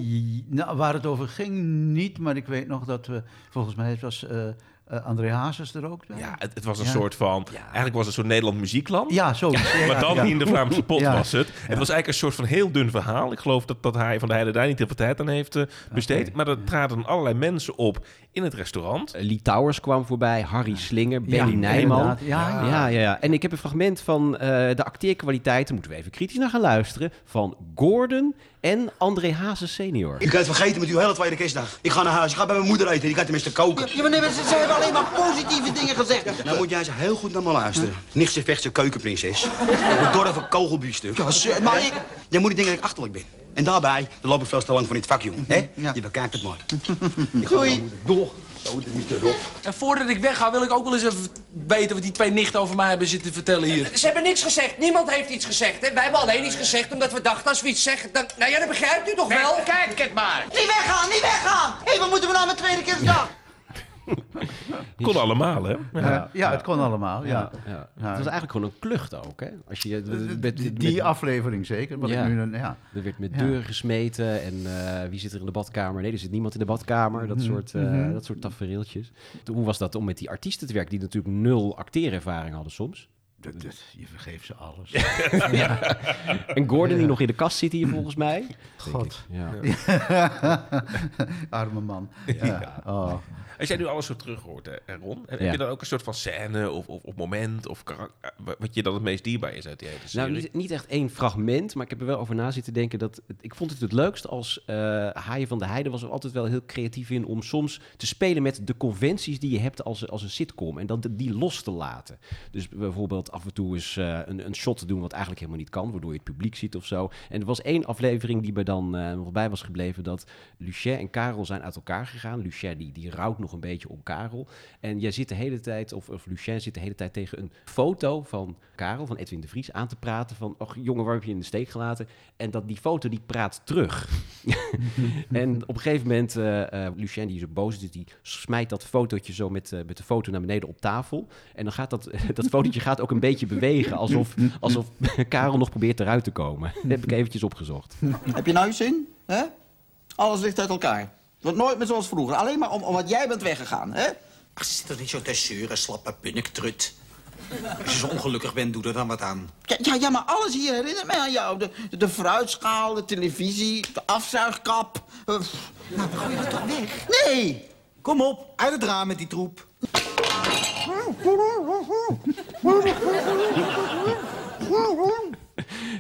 Nou, waar het over ging niet, maar ik weet nog dat we, volgens mij was eh eh, André Hazes er ook bij. Ja, het, het was een Ja. soort van. Eigenlijk was het zo'n Nederland muziekland. Ja, zo. Ja, maar dan ja. in de Vlaamse pot Ja. was het. Het was eigenlijk een soort van heel dun verhaal. Ik geloof dat, dat hij van de Heide daar niet heel veel tijd aan heeft eh, besteed. Maar er traden allerlei mensen op in het restaurant. Eh, Lee Towers kwam voorbij, Harry Slinger, Ja, Benny Nijman. Ja, ja. ja, ja, ja. En ik heb een fragment van eh, de acteerkwaliteiten, moeten we even kritisch naar gaan luisteren, van Gordon en André Hazes senior. Ik ga het vergeten met uw hele tweede kerstdag. Ik ga naar huis, ik ga bij mijn moeder eten, die gaat tenminste koken. Ja, maar nee, maar ze, ze hebben alleen maar positieve dingen gezegd. Nou moet jij eens heel goed naar me luisteren. Nicht ze vecht zijn keukenprinses. Een dorre kogelbiefstuk. Ja, ze- maar ik... Jij moet niet denken dat ik achterlijk ben. En daarbij, dan loop ik veel te lang van dit vak, jongen. Hè? Ja. Je bekijkt het maar. Doei. Door. Zo, dat is erop. En voordat ik wegga wil ik ook wel eens even weten wat die twee nichten over mij hebben zitten vertellen hier. Ze hebben niks gezegd. Niemand heeft iets gezegd. Hè? Wij hebben alleen iets gezegd omdat we dachten als we iets zeggen... Dan... Nou ja, dat begrijpt u toch wel? Kijk het maar. Niet weggaan, niet weggaan! Hé, wat moeten we nou met tweede kerstdag? Kon allemaal, hè? Ja, ja, het kon allemaal. Ja. Ja. Het Ja. was eigenlijk gewoon een klucht ook, hè? Als je, met, Die, met- die aflevering zeker. Wat Ja. ik nu, dan- ja. Er werd met Ja. deuren gesmeten en eh, wie zit er in de badkamer? Nee, er zit niemand in de badkamer. Dat Mhm, soort, eh, mhm. dat soort tafereeltjes. Hoe was dat om met die artiesten te werken die natuurlijk nul acteerervaring hadden soms? Dat- dat- je vergeeft ze alles. Ja. En Gordon die nog in de kast zit hier volgens mij. God. Ja. Arme man. Ja. Oh. Als jij nu alles zo terug hoort, hè, Ron, heb Ja. je dan ook een soort van scène of, of, of moment of karak- wat je dan het meest dierbaar is uit die hele serie? Nou, niet, niet echt één fragment, maar ik heb er wel over na zitten denken dat... Het, ik vond het het leukst als eh Haaien van de Heide was er altijd wel heel creatief in... om soms te spelen met de conventies die je hebt als, als een sitcom. En dan de- die los te laten. Dus bijvoorbeeld af en toe eens eh, een, een shot te doen wat eigenlijk helemaal niet kan... waardoor je het publiek ziet of zo. En er was één aflevering die me dan eh, nog bij was gebleven... dat Lucien en Karel zijn uit elkaar gegaan. Lucien die, die rouwt nog een beetje om Karel. En jij zit de hele tijd, of, of Lucien zit de hele tijd tegen een foto van Karel, van Edwin de Vries, aan te praten. Van, och jongen, waar heb je in de steek gelaten? En dat die foto die praat terug. en op een gegeven moment, eh eh, Lucien die is ook boos, dus die smijt dat fotootje zo met, eh, met de foto naar beneden op tafel. En dan gaat dat, dat fotootje gaat ook een beetje bewegen, alsof, alsof Karel nog probeert eruit te komen. Dat heb ik eventjes opgezocht. Heb je nou je zin? Hè? Alles ligt uit elkaar. Het wordt nooit meer zoals vroeger. Alleen maar om, omdat jij bent weggegaan, hè? Ach, zit er niet zo te zeuren, slappe punniktrut. Als je zo ongelukkig bent, doe er dan wat aan. Ja, ja, ja, maar alles hier herinnert mij aan jou. De, de, de fruitschaal, de televisie, de afzuigkap. Eh, nou, dan gooi je dat toch weg? Nee! Kom op, uit het raam met die troep.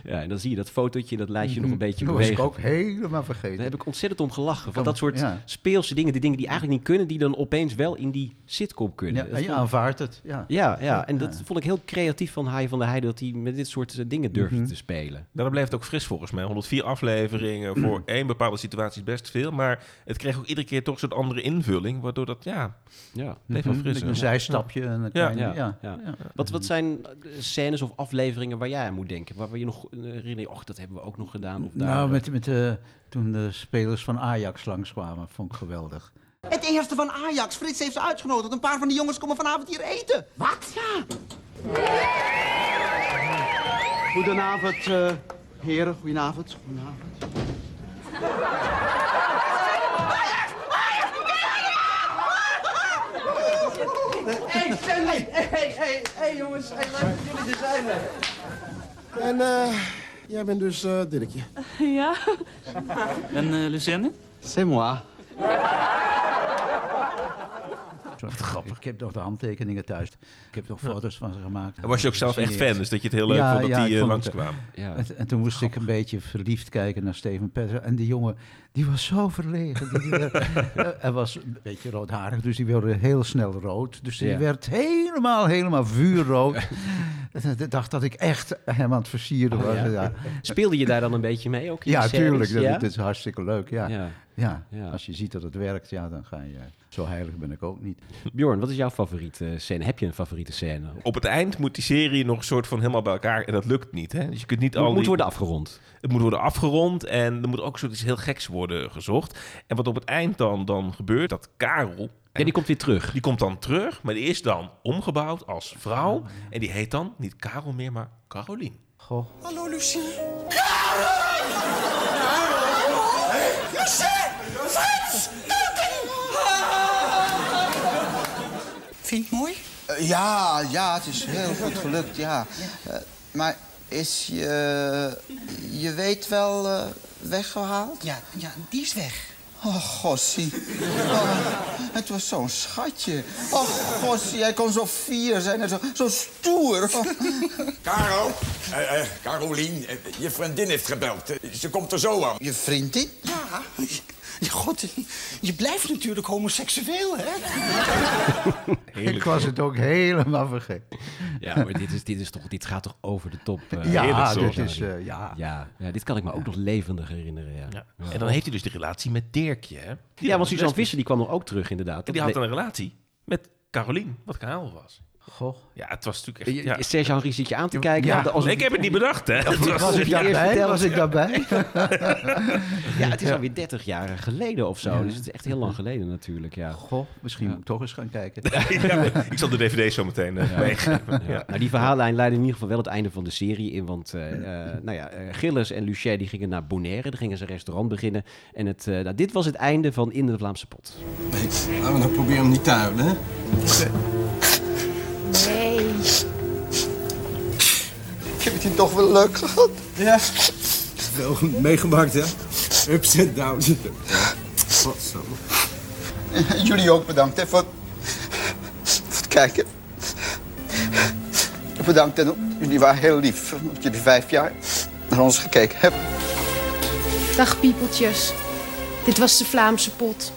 Ja, en dan zie je dat fotootje, dat lijstje nog een beetje Dat was ik bewegen. ook helemaal vergeten. Daar heb ik ontzettend om gelachen. Van dat soort ja. speelse dingen, die dingen die eigenlijk niet kunnen, die dan opeens wel in die sitcom kunnen. Ja, Dat en je aanvaardt het. Ja. ja, ja, en dat vond ik heel creatief van Haaien van der Heide, dat hij met dit soort eh, dingen durfde Mhm. te spelen. Daarom bleef het ook fris volgens mij. 104 afleveringen voor één bepaalde situatie is best veel. Maar het kreeg ook iedere keer toch een soort andere invulling. Waardoor dat, ja, Ja. bleef wel Mhm, fris. een zijstapje en een Ja. kleine... Ja, Ja. ja. ja. Wat, wat zijn eh, scènes of afleveringen waar jij aan moet denken? Waar je nog eh, je, och, dat hebben we ook nog gedaan. Of daar, Nou, met, met, de toen de spelers van Ajax langskwamen, vond ik geweldig. Het eerste van Ajax. Frits heeft ze uitgenodigd. Een paar van die jongens komen vanavond hier eten. Wat? Ja. Goedenavond, eh, heren. Goedenavond. Goedenavond. Hey, Stanley! Hey, hey, hey, jongens. Hey, leuk dat jullie er zijn. hè. En eh, jij bent dus eh Dirkje. Ja. En uh, Lucenne? C'est moi. Wat grappig. Ik heb nog de handtekeningen thuis. Ik heb nog foto's van ze gemaakt. En was je ook zelf echt fan, dus dat je het heel leuk vond dat die, eh, vond langskwamen? Ja. En, en toen moest ik een beetje verliefd kijken naar Steven Petter. En die jongen, die was zo verlegen. Die, eh, hij was een beetje roodharig, dus die wilde heel snel rood. Dus die Ja. werd helemaal, helemaal vuurrood. Ik dacht dat ik echt hem aan het versieren was. Oh, ja? ja. Speelde je daar dan een beetje mee ook? in Ja, tuurlijk. Dat, is hartstikke leuk. Ja. Ja. Ja, Ja. als je ziet dat het werkt, ja, dan ga je... Zo heilig ben ik ook niet. Bjorn, wat is jouw favoriete scène? Heb je een favoriete scène? Op het eind moet die serie nog een soort van helemaal bij elkaar. En dat lukt niet. Hè? Dus je kunt niet Het al moet die- worden afgerond. Het moet worden afgerond en er moet ook zoiets heel geks worden gezocht. En wat op het eind dan, dan gebeurt, dat Karel... Ja, die komt weer terug. Die komt dan terug, maar die is dan omgebouwd als Ah, vrouw. En die heet dan niet Karel meer, maar Carolien. Goh. Hallo, Lucie. Vind je het mooi? Eh, ja, ja, het is heel goed gelukt, ja. Eh, maar is je... Je weet wel eh, weggehaald? Ja, ja, die is weg. Oh, gossie. Oh, het was zo'n schatje. Oh, gossie, hij kon zo fier zijn en zo, zo stoer. Oh. Karel, eh, eh, Carolien, je vriendin heeft gebeld. Ze komt er zo aan. Je vriendin? Ja. Ja, God, je blijft natuurlijk homoseksueel, hè? Ik was het ook helemaal vergeten. Ja, maar dit, is, dit, is toch, dit gaat toch over de top. eh, Ja, dit is, eh, ja. ja. ja, dit kan ik me ook nog levendig herinneren. Ja. Ja. En dan heeft hij dus die relatie met Dirkje. Hè? Ja, want Suzanne. Visser die kwam er ook terug inderdaad. En die had dan een relatie met Carolien, wat Karel was. Goh. Ja, het was natuurlijk echt... Ja. Serge zit je aan te kijken. Ja, ik heb het niet bedacht, hè. Dat Was je ik daarbij? Was ik daarbij? Ja, het is Ja. alweer 30 jaar geleden of zo. Ja. Dus het is echt heel lang geleden natuurlijk. Ja. Goh, misschien moet ik toch eens gaan kijken. Ik zal de dvd zo meteen eh, meegeven. Ja. Ja. Nou, die verhaallijn leidde in ieder geval wel het einde van de serie in. Want eh, eh, nou ja, eh, Gilles en Luchet die gingen naar Bonaire. Daar gingen ze een restaurant beginnen. En het, eh, nou, dit was het einde van In de Vlaamse Pot. Nee, laten we nou proberen om niet te huilen, hè? Toch wel leuk gehad. Ja. Wel meegemaakt, hè? Ups en downs. Godsamme. En Jullie ook bedankt hè, voor, voor het kijken. Bedankt en jullie waren heel lief dat jullie vijf jaar naar ons gekeken hebben. Dag piepeltjes. Dit was de Vlaamse pot.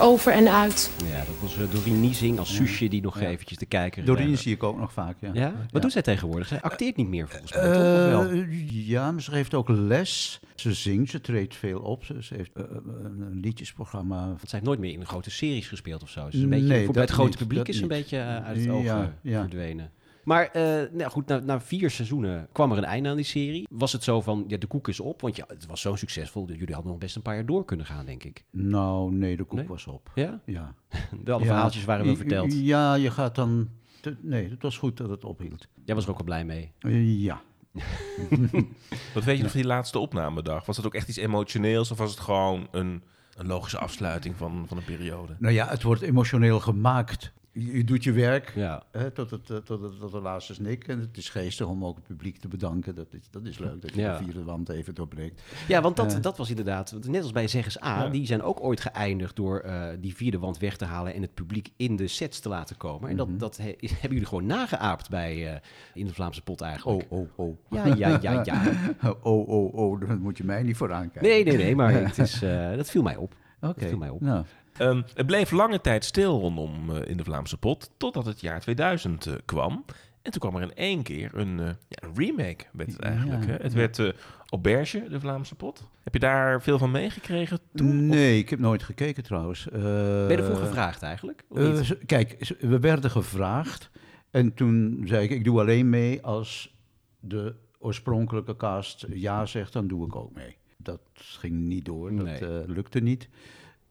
Over en uit. Ja, dat was uh, Doreen Niezing als Suusje die nog eventjes de kijker... Doreen eh, zie ik ook nog vaak, ja. Ja? Wat doet zij tegenwoordig? Zij acteert niet meer volgens mij, Eh, toch? Wel? ja, maar ze geeft ook les. Ze zingt, ze treedt veel op. Ze, heeft eh, een, liedjesprogramma. Want zij heeft nooit meer in grote series gespeeld of zo. Ze is een beetje, Nee, voor bij het grote niet, publiek is ze een beetje eh, uit het oog Ja, eh, ja. verdwenen. Maar eh, nou goed, na, na vier seizoenen kwam er een einde aan die serie. Was het zo van, ja, de koek is op? Want ja, het was zo succesvol. dat Jullie hadden nog best een paar jaar door kunnen gaan, denk ik. Nou, nee, de koek Nee? was op. Ja? Ja. De alle Ja, verhaaltjes waren wel verteld. Ja, je gaat dan... te- nee, het was goed dat het ophield. Jij was er ook wel blij mee. Eh, ja. Wat weet je nog van die laatste opnamedag? Was het ook echt iets emotioneels of was het gewoon een, een logische afsluiting van, van een periode? Nou ja, het wordt emotioneel gemaakt. Je, je doet je werk Ja. hè, tot, het, eh, tot, het, tot de laatste snik. En het is geestig om ook het publiek te bedanken. Dat is, dat is leuk, dat je Ja. de vierde wand even doorbreekt. Ja, want dat, Eh, dat was inderdaad, net als bij Zeggens A, Ja. die zijn ook ooit geëindigd door eh, die vierde wand weg te halen en het publiek in de sets te laten komen. En dat, Mhm. dat he- hebben jullie gewoon nageaapt bij in de Vlaamse pot eigenlijk. Oh, oh, oh. Ja, ja, ja, ja. oh, oh, oh, daar moet je mij niet voor aankijken. Nee, nee, nee, maar het is, dat viel mij op. Oké, Dat viel mij op. nou. Ehm, het bleef lange tijd stil rondom eh, in de Vlaamse pot, totdat het jaar 2000 eh, kwam. En toen kwam er in één keer een, eh, ja, een remake, werd het eigenlijk. Ja, hè? Het ja. werd eh Auberge, de Vlaamse pot. Heb je daar veel van meegekregen toen? Nee, ik heb nooit gekeken trouwens. Eh, Ben je ervoor gevraagd eigenlijk? Eh, kijk, we werden gevraagd. En toen zei ik, ik doe alleen mee als de oorspronkelijke cast ja zegt, dan doe ik ook mee. Dat ging niet door, dat Nee. eh, lukte niet.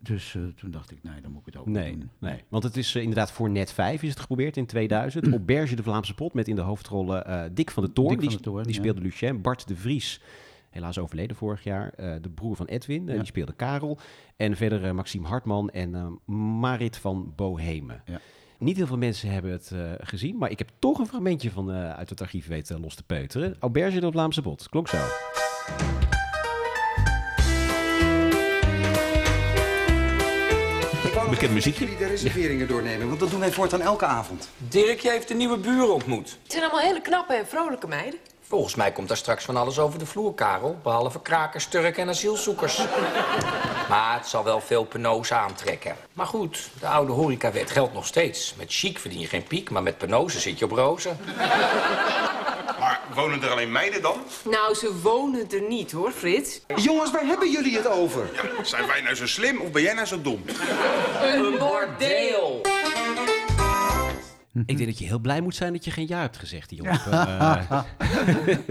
Dus eh, toen dacht ik, nee, dan moet ik het ook Nee, doen. nee, want het is eh, inderdaad voor net 5 is het geprobeerd in 2000. Auberge de Vlaamse pot met in de hoofdrollen eh, Dick van de Toorn. Dick van die, de Toorn, die ja. speelde Lucien. Bart de Vries, helaas overleden vorig jaar. de broer van Edwin, Ja. die speelde Karel. En verder Maxime Hartman en Marit van Bohemen. Ja. Niet heel veel mensen hebben het gezien, maar ik heb toch een fragmentje van uit het archief weten los te peuteren. Auberge de Vlaamse pot, klonk zo. Bekend muziekje. Jullie de reserveringen doornemen, want dat doen wij voortaan elke avond. Dirkje heeft de nieuwe buren ontmoet. Het zijn allemaal hele knappe en vrolijke meiden. Volgens mij komt daar straks van alles over de vloer, Karel. Behalve krakers, turken en asielzoekers. maar het zal wel veel penose aantrekken. Maar goed, de oude horecawet geldt nog steeds. Met chic verdien je geen piek, maar met penose zit je op rozen. Wonen er alleen meiden dan? Nou, ze wonen er niet hoor, Frits. Jongens, waar hebben jullie het over? Zijn wij nou zo slim of ben jij nou zo dom? Een bordeel. Ik denk dat je heel blij moet zijn dat je geen ja hebt gezegd, die jongen. Eh,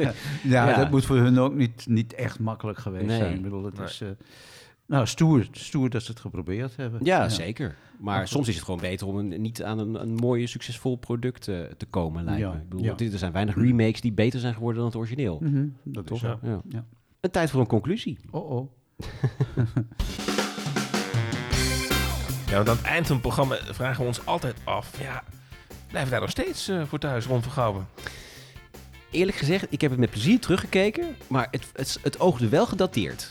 ja, dat moet voor hun ook niet, niet echt makkelijk geweest Nee. zijn. Ik bedoel, Nee. is... eh, nou, stoer, stoer dat ze het geprobeerd hebben. Ja, zeker. Maar soms is het gewoon beter om een, niet aan een, een mooie, succesvol product eh, te komen, lijkt Ja, me. Ik bedoel, dit- er zijn weinig remakes die beter zijn geworden dan het origineel. Mhm, dat Toch? is zo. Ja. Ja. Een tijd voor een conclusie. Oh, oh. Ja, want aan het eind van het programma vragen we ons altijd af... Ja, blijven we daar nog steeds eh, voor thuis rond Vergouwen? Eerlijk gezegd, ik heb het met plezier teruggekeken, maar het, het, het oogde wel gedateerd.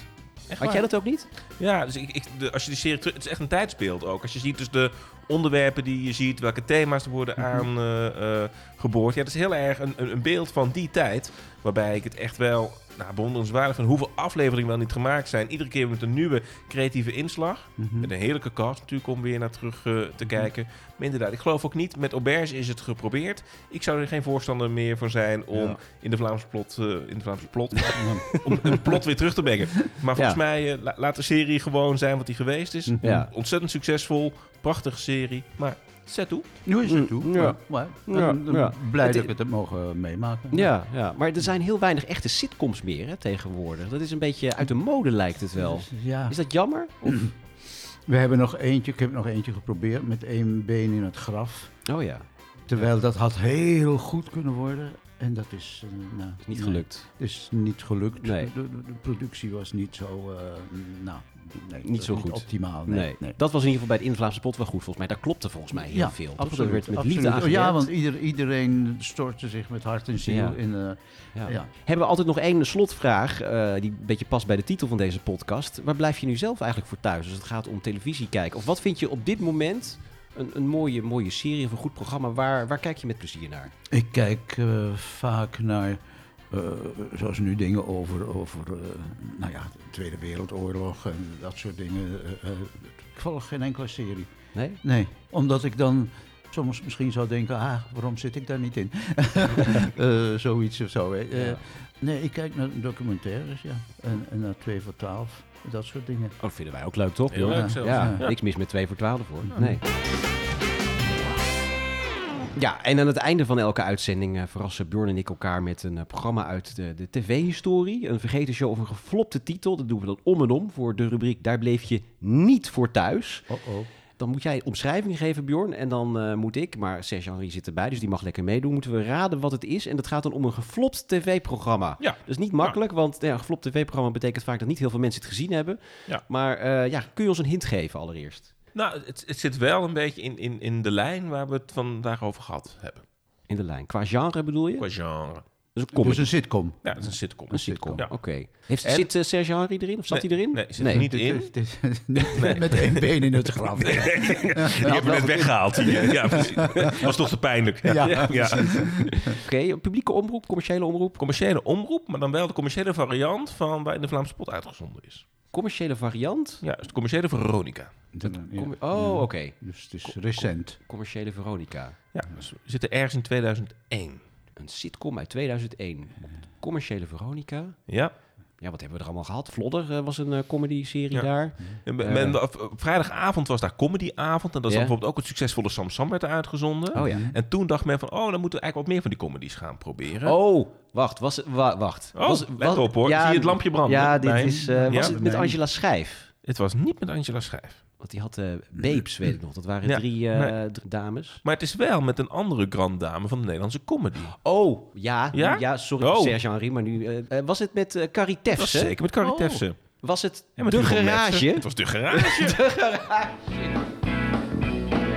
Had waar? jij dat ook niet? Ja, dus ik, ik, de, als je die serie terug... Het is echt een tijdsbeeld ook. Als je ziet dus de onderwerpen die je ziet, welke thema's er worden Mhm. aangeboord. ja, dat is heel erg een, een, een beeld van die tijd. Waarbij ik het echt wel nou, bewonderenswaardig vind hoeveel afleveringen wel niet gemaakt zijn. Iedere keer met een nieuwe creatieve inslag. Mhm. Met een heerlijke cast natuurlijk om weer naar terug eh, te kijken. Maar inderdaad, ik geloof ook niet, met Auberge is het geprobeerd. Ik zou er geen voorstander meer voor zijn om Ja. in de Vlaamse plot, eh, in de Vlaamse plot, om een plot weer terug te brengen. Maar volgens Ja. mij eh, la- laat de serie gewoon zijn wat die geweest is. Ja. Ontzettend succesvol, prachtige serie. Maar zet toe. Nu is het toe. Ja. Ja. Maar, ben ja. Blij Het- dat ik het heb mogen meemaken. Ja, ja, maar er zijn heel weinig echte sitcoms meer hè, tegenwoordig. Dat is een beetje uit de mode, lijkt het wel. Ja. Is dat jammer? Of? We hebben nog eentje, ik heb nog eentje geprobeerd met één been in het graf. Oh ja. Terwijl dat had heel goed kunnen worden. En dat is, eh, nou, niet nee, gelukt. Het is niet gelukt. Nee. De, de- de productie was niet zo, eh, nou, nee, Niet zo goed. optimaal. Nee. Nee, nee. Dat was in ieder geval bij het Invlaamse pot wel goed, volgens mij. Daar klopte volgens mij heel ja, veel. Absoluut, Dat werd met absoluut. liefde aan Ja, want ieder, iedereen stortte zich met hart en ziel Ja. in. eh, Ja. Hebben we altijd nog één slotvraag, eh, die een beetje past bij de titel van deze podcast. Waar blijf je nu zelf eigenlijk voor thuis als het gaat om televisie kijken? Of wat vind je op dit moment een, een mooie, mooie serie of een goed programma? Waar, waar kijk je met plezier naar? Ik kijk eh, vaak naar, eh, zoals nu dingen over, over eh, nou ja, de Tweede Wereldoorlog en dat soort dingen. eh, ik volg geen enkele serie. Nee? Nee, omdat ik dan soms misschien zou denken, ah, waarom zit ik daar niet in? Eh, zoiets of zo. hè. Ja. Nee, ik kijk naar documentaires, ja. En, en naar 2 voor 12, dat soort dingen. Oh, dat vinden wij ook leuk, toch? Heel Ja. leuk zelfs. Ja, Ja. niks mis met 2 voor 12 hoor. Nee. Ja, en aan het einde van elke uitzending eh, verrassen Bjorn en ik elkaar met een eh, programma uit de, de tv-historie. Een vergeten show of een geflopte titel. Dat doen we dan om en om voor de rubriek Daar bleef je niet voor thuis. Oh-oh. Dan moet jij omschrijving geven, Bjorn. En dan eh, moet ik, maar Serge Henri zit erbij, dus die mag lekker meedoen. Moeten we raden wat het is. En dat gaat dan om een geflopt tv-programma. Ja. Dat is niet makkelijk, want ja, een geflopt tv-programma betekent vaak dat niet heel veel mensen het gezien hebben. Ja. Maar ja, kun je ons een hint geven allereerst? Nou, het, het zit wel een beetje in, in, in de lijn waar we het vandaag over gehad hebben. In de lijn. Qua genre bedoel je? Qua genre. Dus een comedy. Dus een sitcom. Ja, het is een sitcom. Een sitcom, Ja. oké. Heeft En- Zit eh, Serge Henri erin? Of zat Nee, hij erin? nee, zit er niet in. Het is- het is niet met één been in het graf. Die hebben we net weggehaald hier. Ja, precies. Was toch te pijnlijk. Ja, Oké, een publieke omroep, commerciële omroep. Commerciële omroep, maar dan wel de commerciële variant van waar in de Vlaamse pot uitgezonden is. Commerciële variant? Ja, de commerciële Veronica. Com- oh, oké. Dus het is recent. Commerciële Veronica. Ja, dus we zitten ergens in 2001. Een sitcom uit 2001. Commerciële Veronica. Ja. Ja, wat hebben we er allemaal gehad? Vlodder eh, was een eh, comedy-serie Ja. daar. En Eh, men- op- op vrijdagavond was daar comedyavond. En dat is Ja. bijvoorbeeld ook het succesvolle Sam Sam werd uitgezonden. Oh ja. En toen dacht men van, oh, dan moeten we eigenlijk wat meer van die comedies gaan proberen. Oh, wacht. Was het, wa- wacht. Oh, was, let op, hoor. Zie je het lampje branden? Ja, dit is... eh, was Ja? het met. Angela Schijf? Het was niet met Angela Schijf. Want die had eh Babes, weet ik nog. Dat waren Ja, drie, eh, drie dames. Maar het is wel met een andere grand dame van de Nederlandse comedy. Oh, ja. Ja? Ja, sorry Oh. Serge Henri, maar nu... eh, was het met eh Carrie Tefse? zeker met Carrie Oh. Tefse. Was het Ja, met de garage? Het was de garage. de garage.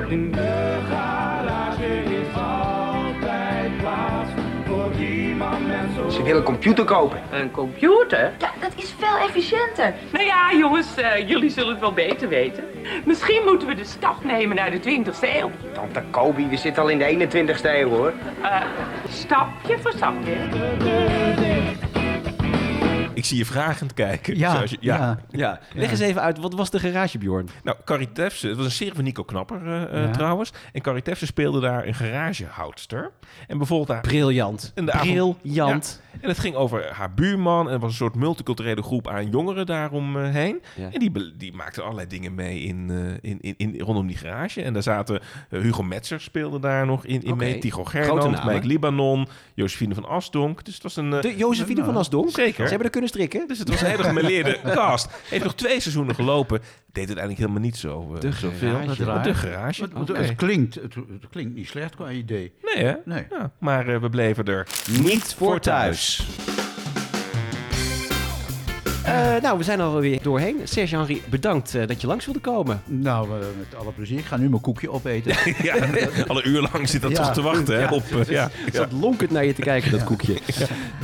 In de garage is Ze willen een computer kopen. Een computer? Ja, dat is veel efficiënter. Nou ja, jongens, eh, jullie zullen het wel beter weten. Misschien moeten we de stap nemen naar de 20ste eeuw. Tante Kobi, we zitten al in de 21ste eeuw hoor. Eh, stapje voor stapje. Ik zie je vragend kijken. Ja, Zoals je- ja. Ja, leg eens even uit, wat was de garage, Bjorn? Nou, Carrie Tefse, het was een serie van Nico Knapper eh, Ja. trouwens. En Carrie Tefse speelde daar een garagehoudster. En bijvoorbeeld daar... Briljant. Avond- Briljant. Ja. En het ging over haar buurman. En er was een soort multiculturele groep aan jongeren daaromheen. Ja. En die, die maakten allerlei dingen mee in, eh, in, in, in, rondom die garage. En daar zaten eh, Hugo Metzer speelde daar nog in, in Oké. mee. Tigo Gerland. Mike Libanon, Josephine van Asdonk. Dus het was een... eh, De Josephine van Asdonk? Zeker. Ze hebben er kunnen strikken. Dus het was een hele gemeleerde cast. Heeft nog twee seizoenen gelopen. Deed uiteindelijk helemaal niet zo, eh, De zoveel. garage. De garage. Het, klinkt, het, het klinkt niet slecht qua idee. Nee, hè? Nee. Ja, maar eh, we bleven er Niet voor thuis. Eh, nou, we zijn alweer doorheen. Serge Henri, bedankt eh, dat je langs wilde komen. Nou, eh, met alle plezier. Ik ga nu mijn koekje opeten. ja, al een uur lang zit dat Ja. toch te wachten hè, op... eh, ja, Het zat lonkend naar je te kijken, dat koekje.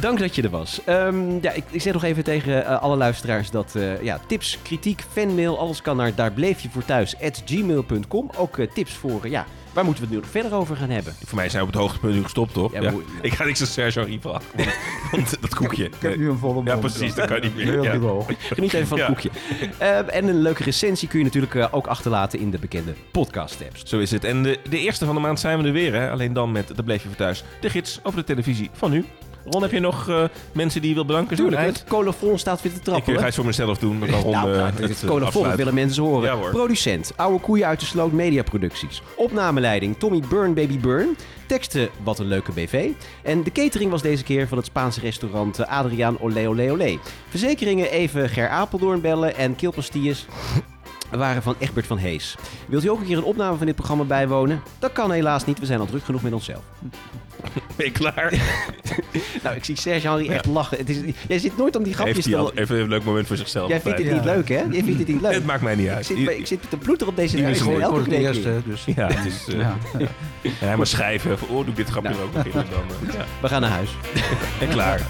Dank dat je er was. Ehm, ja, ik, ik zeg nog even tegen eh, alle luisteraars dat eh, ja, tips, kritiek, fanmail, alles kan naar daar bleef je voor thuis gmail.com. Ook eh, tips voor, ja, waar moeten we het nu nog verder over gaan hebben? Voor mij zijn we op het hoogtepunt nu gestopt, toch? Ja, Ik ga niks aan Sergio vragen. Want, want dat koekje... Ik heb nu een volle Ja, mond. precies. Dat kan niet meer. Heel Ja. Geniet even van het Ja. koekje. Eh, en een leuke recensie kun je natuurlijk eh, ook achterlaten in de bekende podcast-apps. Zo is het. En de, de eerste van de maand zijn we er weer. Hè? Alleen dan met, dat bleef je voor thuis, de gids over de televisie van nu. Ron, heb je nog eh, mensen die je wil bedanken? Tuurlijk, het colofon staat weer te Ik trappen. eh, ga het voor mezelf doen. Dan kan Ron Nou, eh, nou, het, het eh, colofon, willen mensen horen. Ja. Producent, Oude Koeien uit de Sloot Media Producties. Opnameleiding, Tommy Burn Baby Burn. Teksten, Wat een leuke BV. En de catering was deze keer van het Spaanse restaurant eh, Adriaan Olé Olé Olé. Verzekeringen even Ger Apeldoorn bellen en keelpastilles waren van Egbert van Hees. Wilt u ook een keer een opname van dit programma bijwonen? Dat kan helaas niet, we zijn al druk genoeg met onszelf. Ben je klaar? Nou, ik zie Serge Henri echt lachen. Het is, jij zit nooit om die grapjes Heeft te... hij al even een leuk moment voor zichzelf. Jij vindt het Ja. niet leuk, hè? Jij vindt het niet leuk. Het maakt mij niet uit. Ik zit, ik zit met de bloed er op deze zijn voor elke hè, dus. Ja, het is... eh, Ja. En hij maar schrijven. Oh, doe ik dit grapje er ook nog dan, eh, ja. We gaan naar huis. En klaar.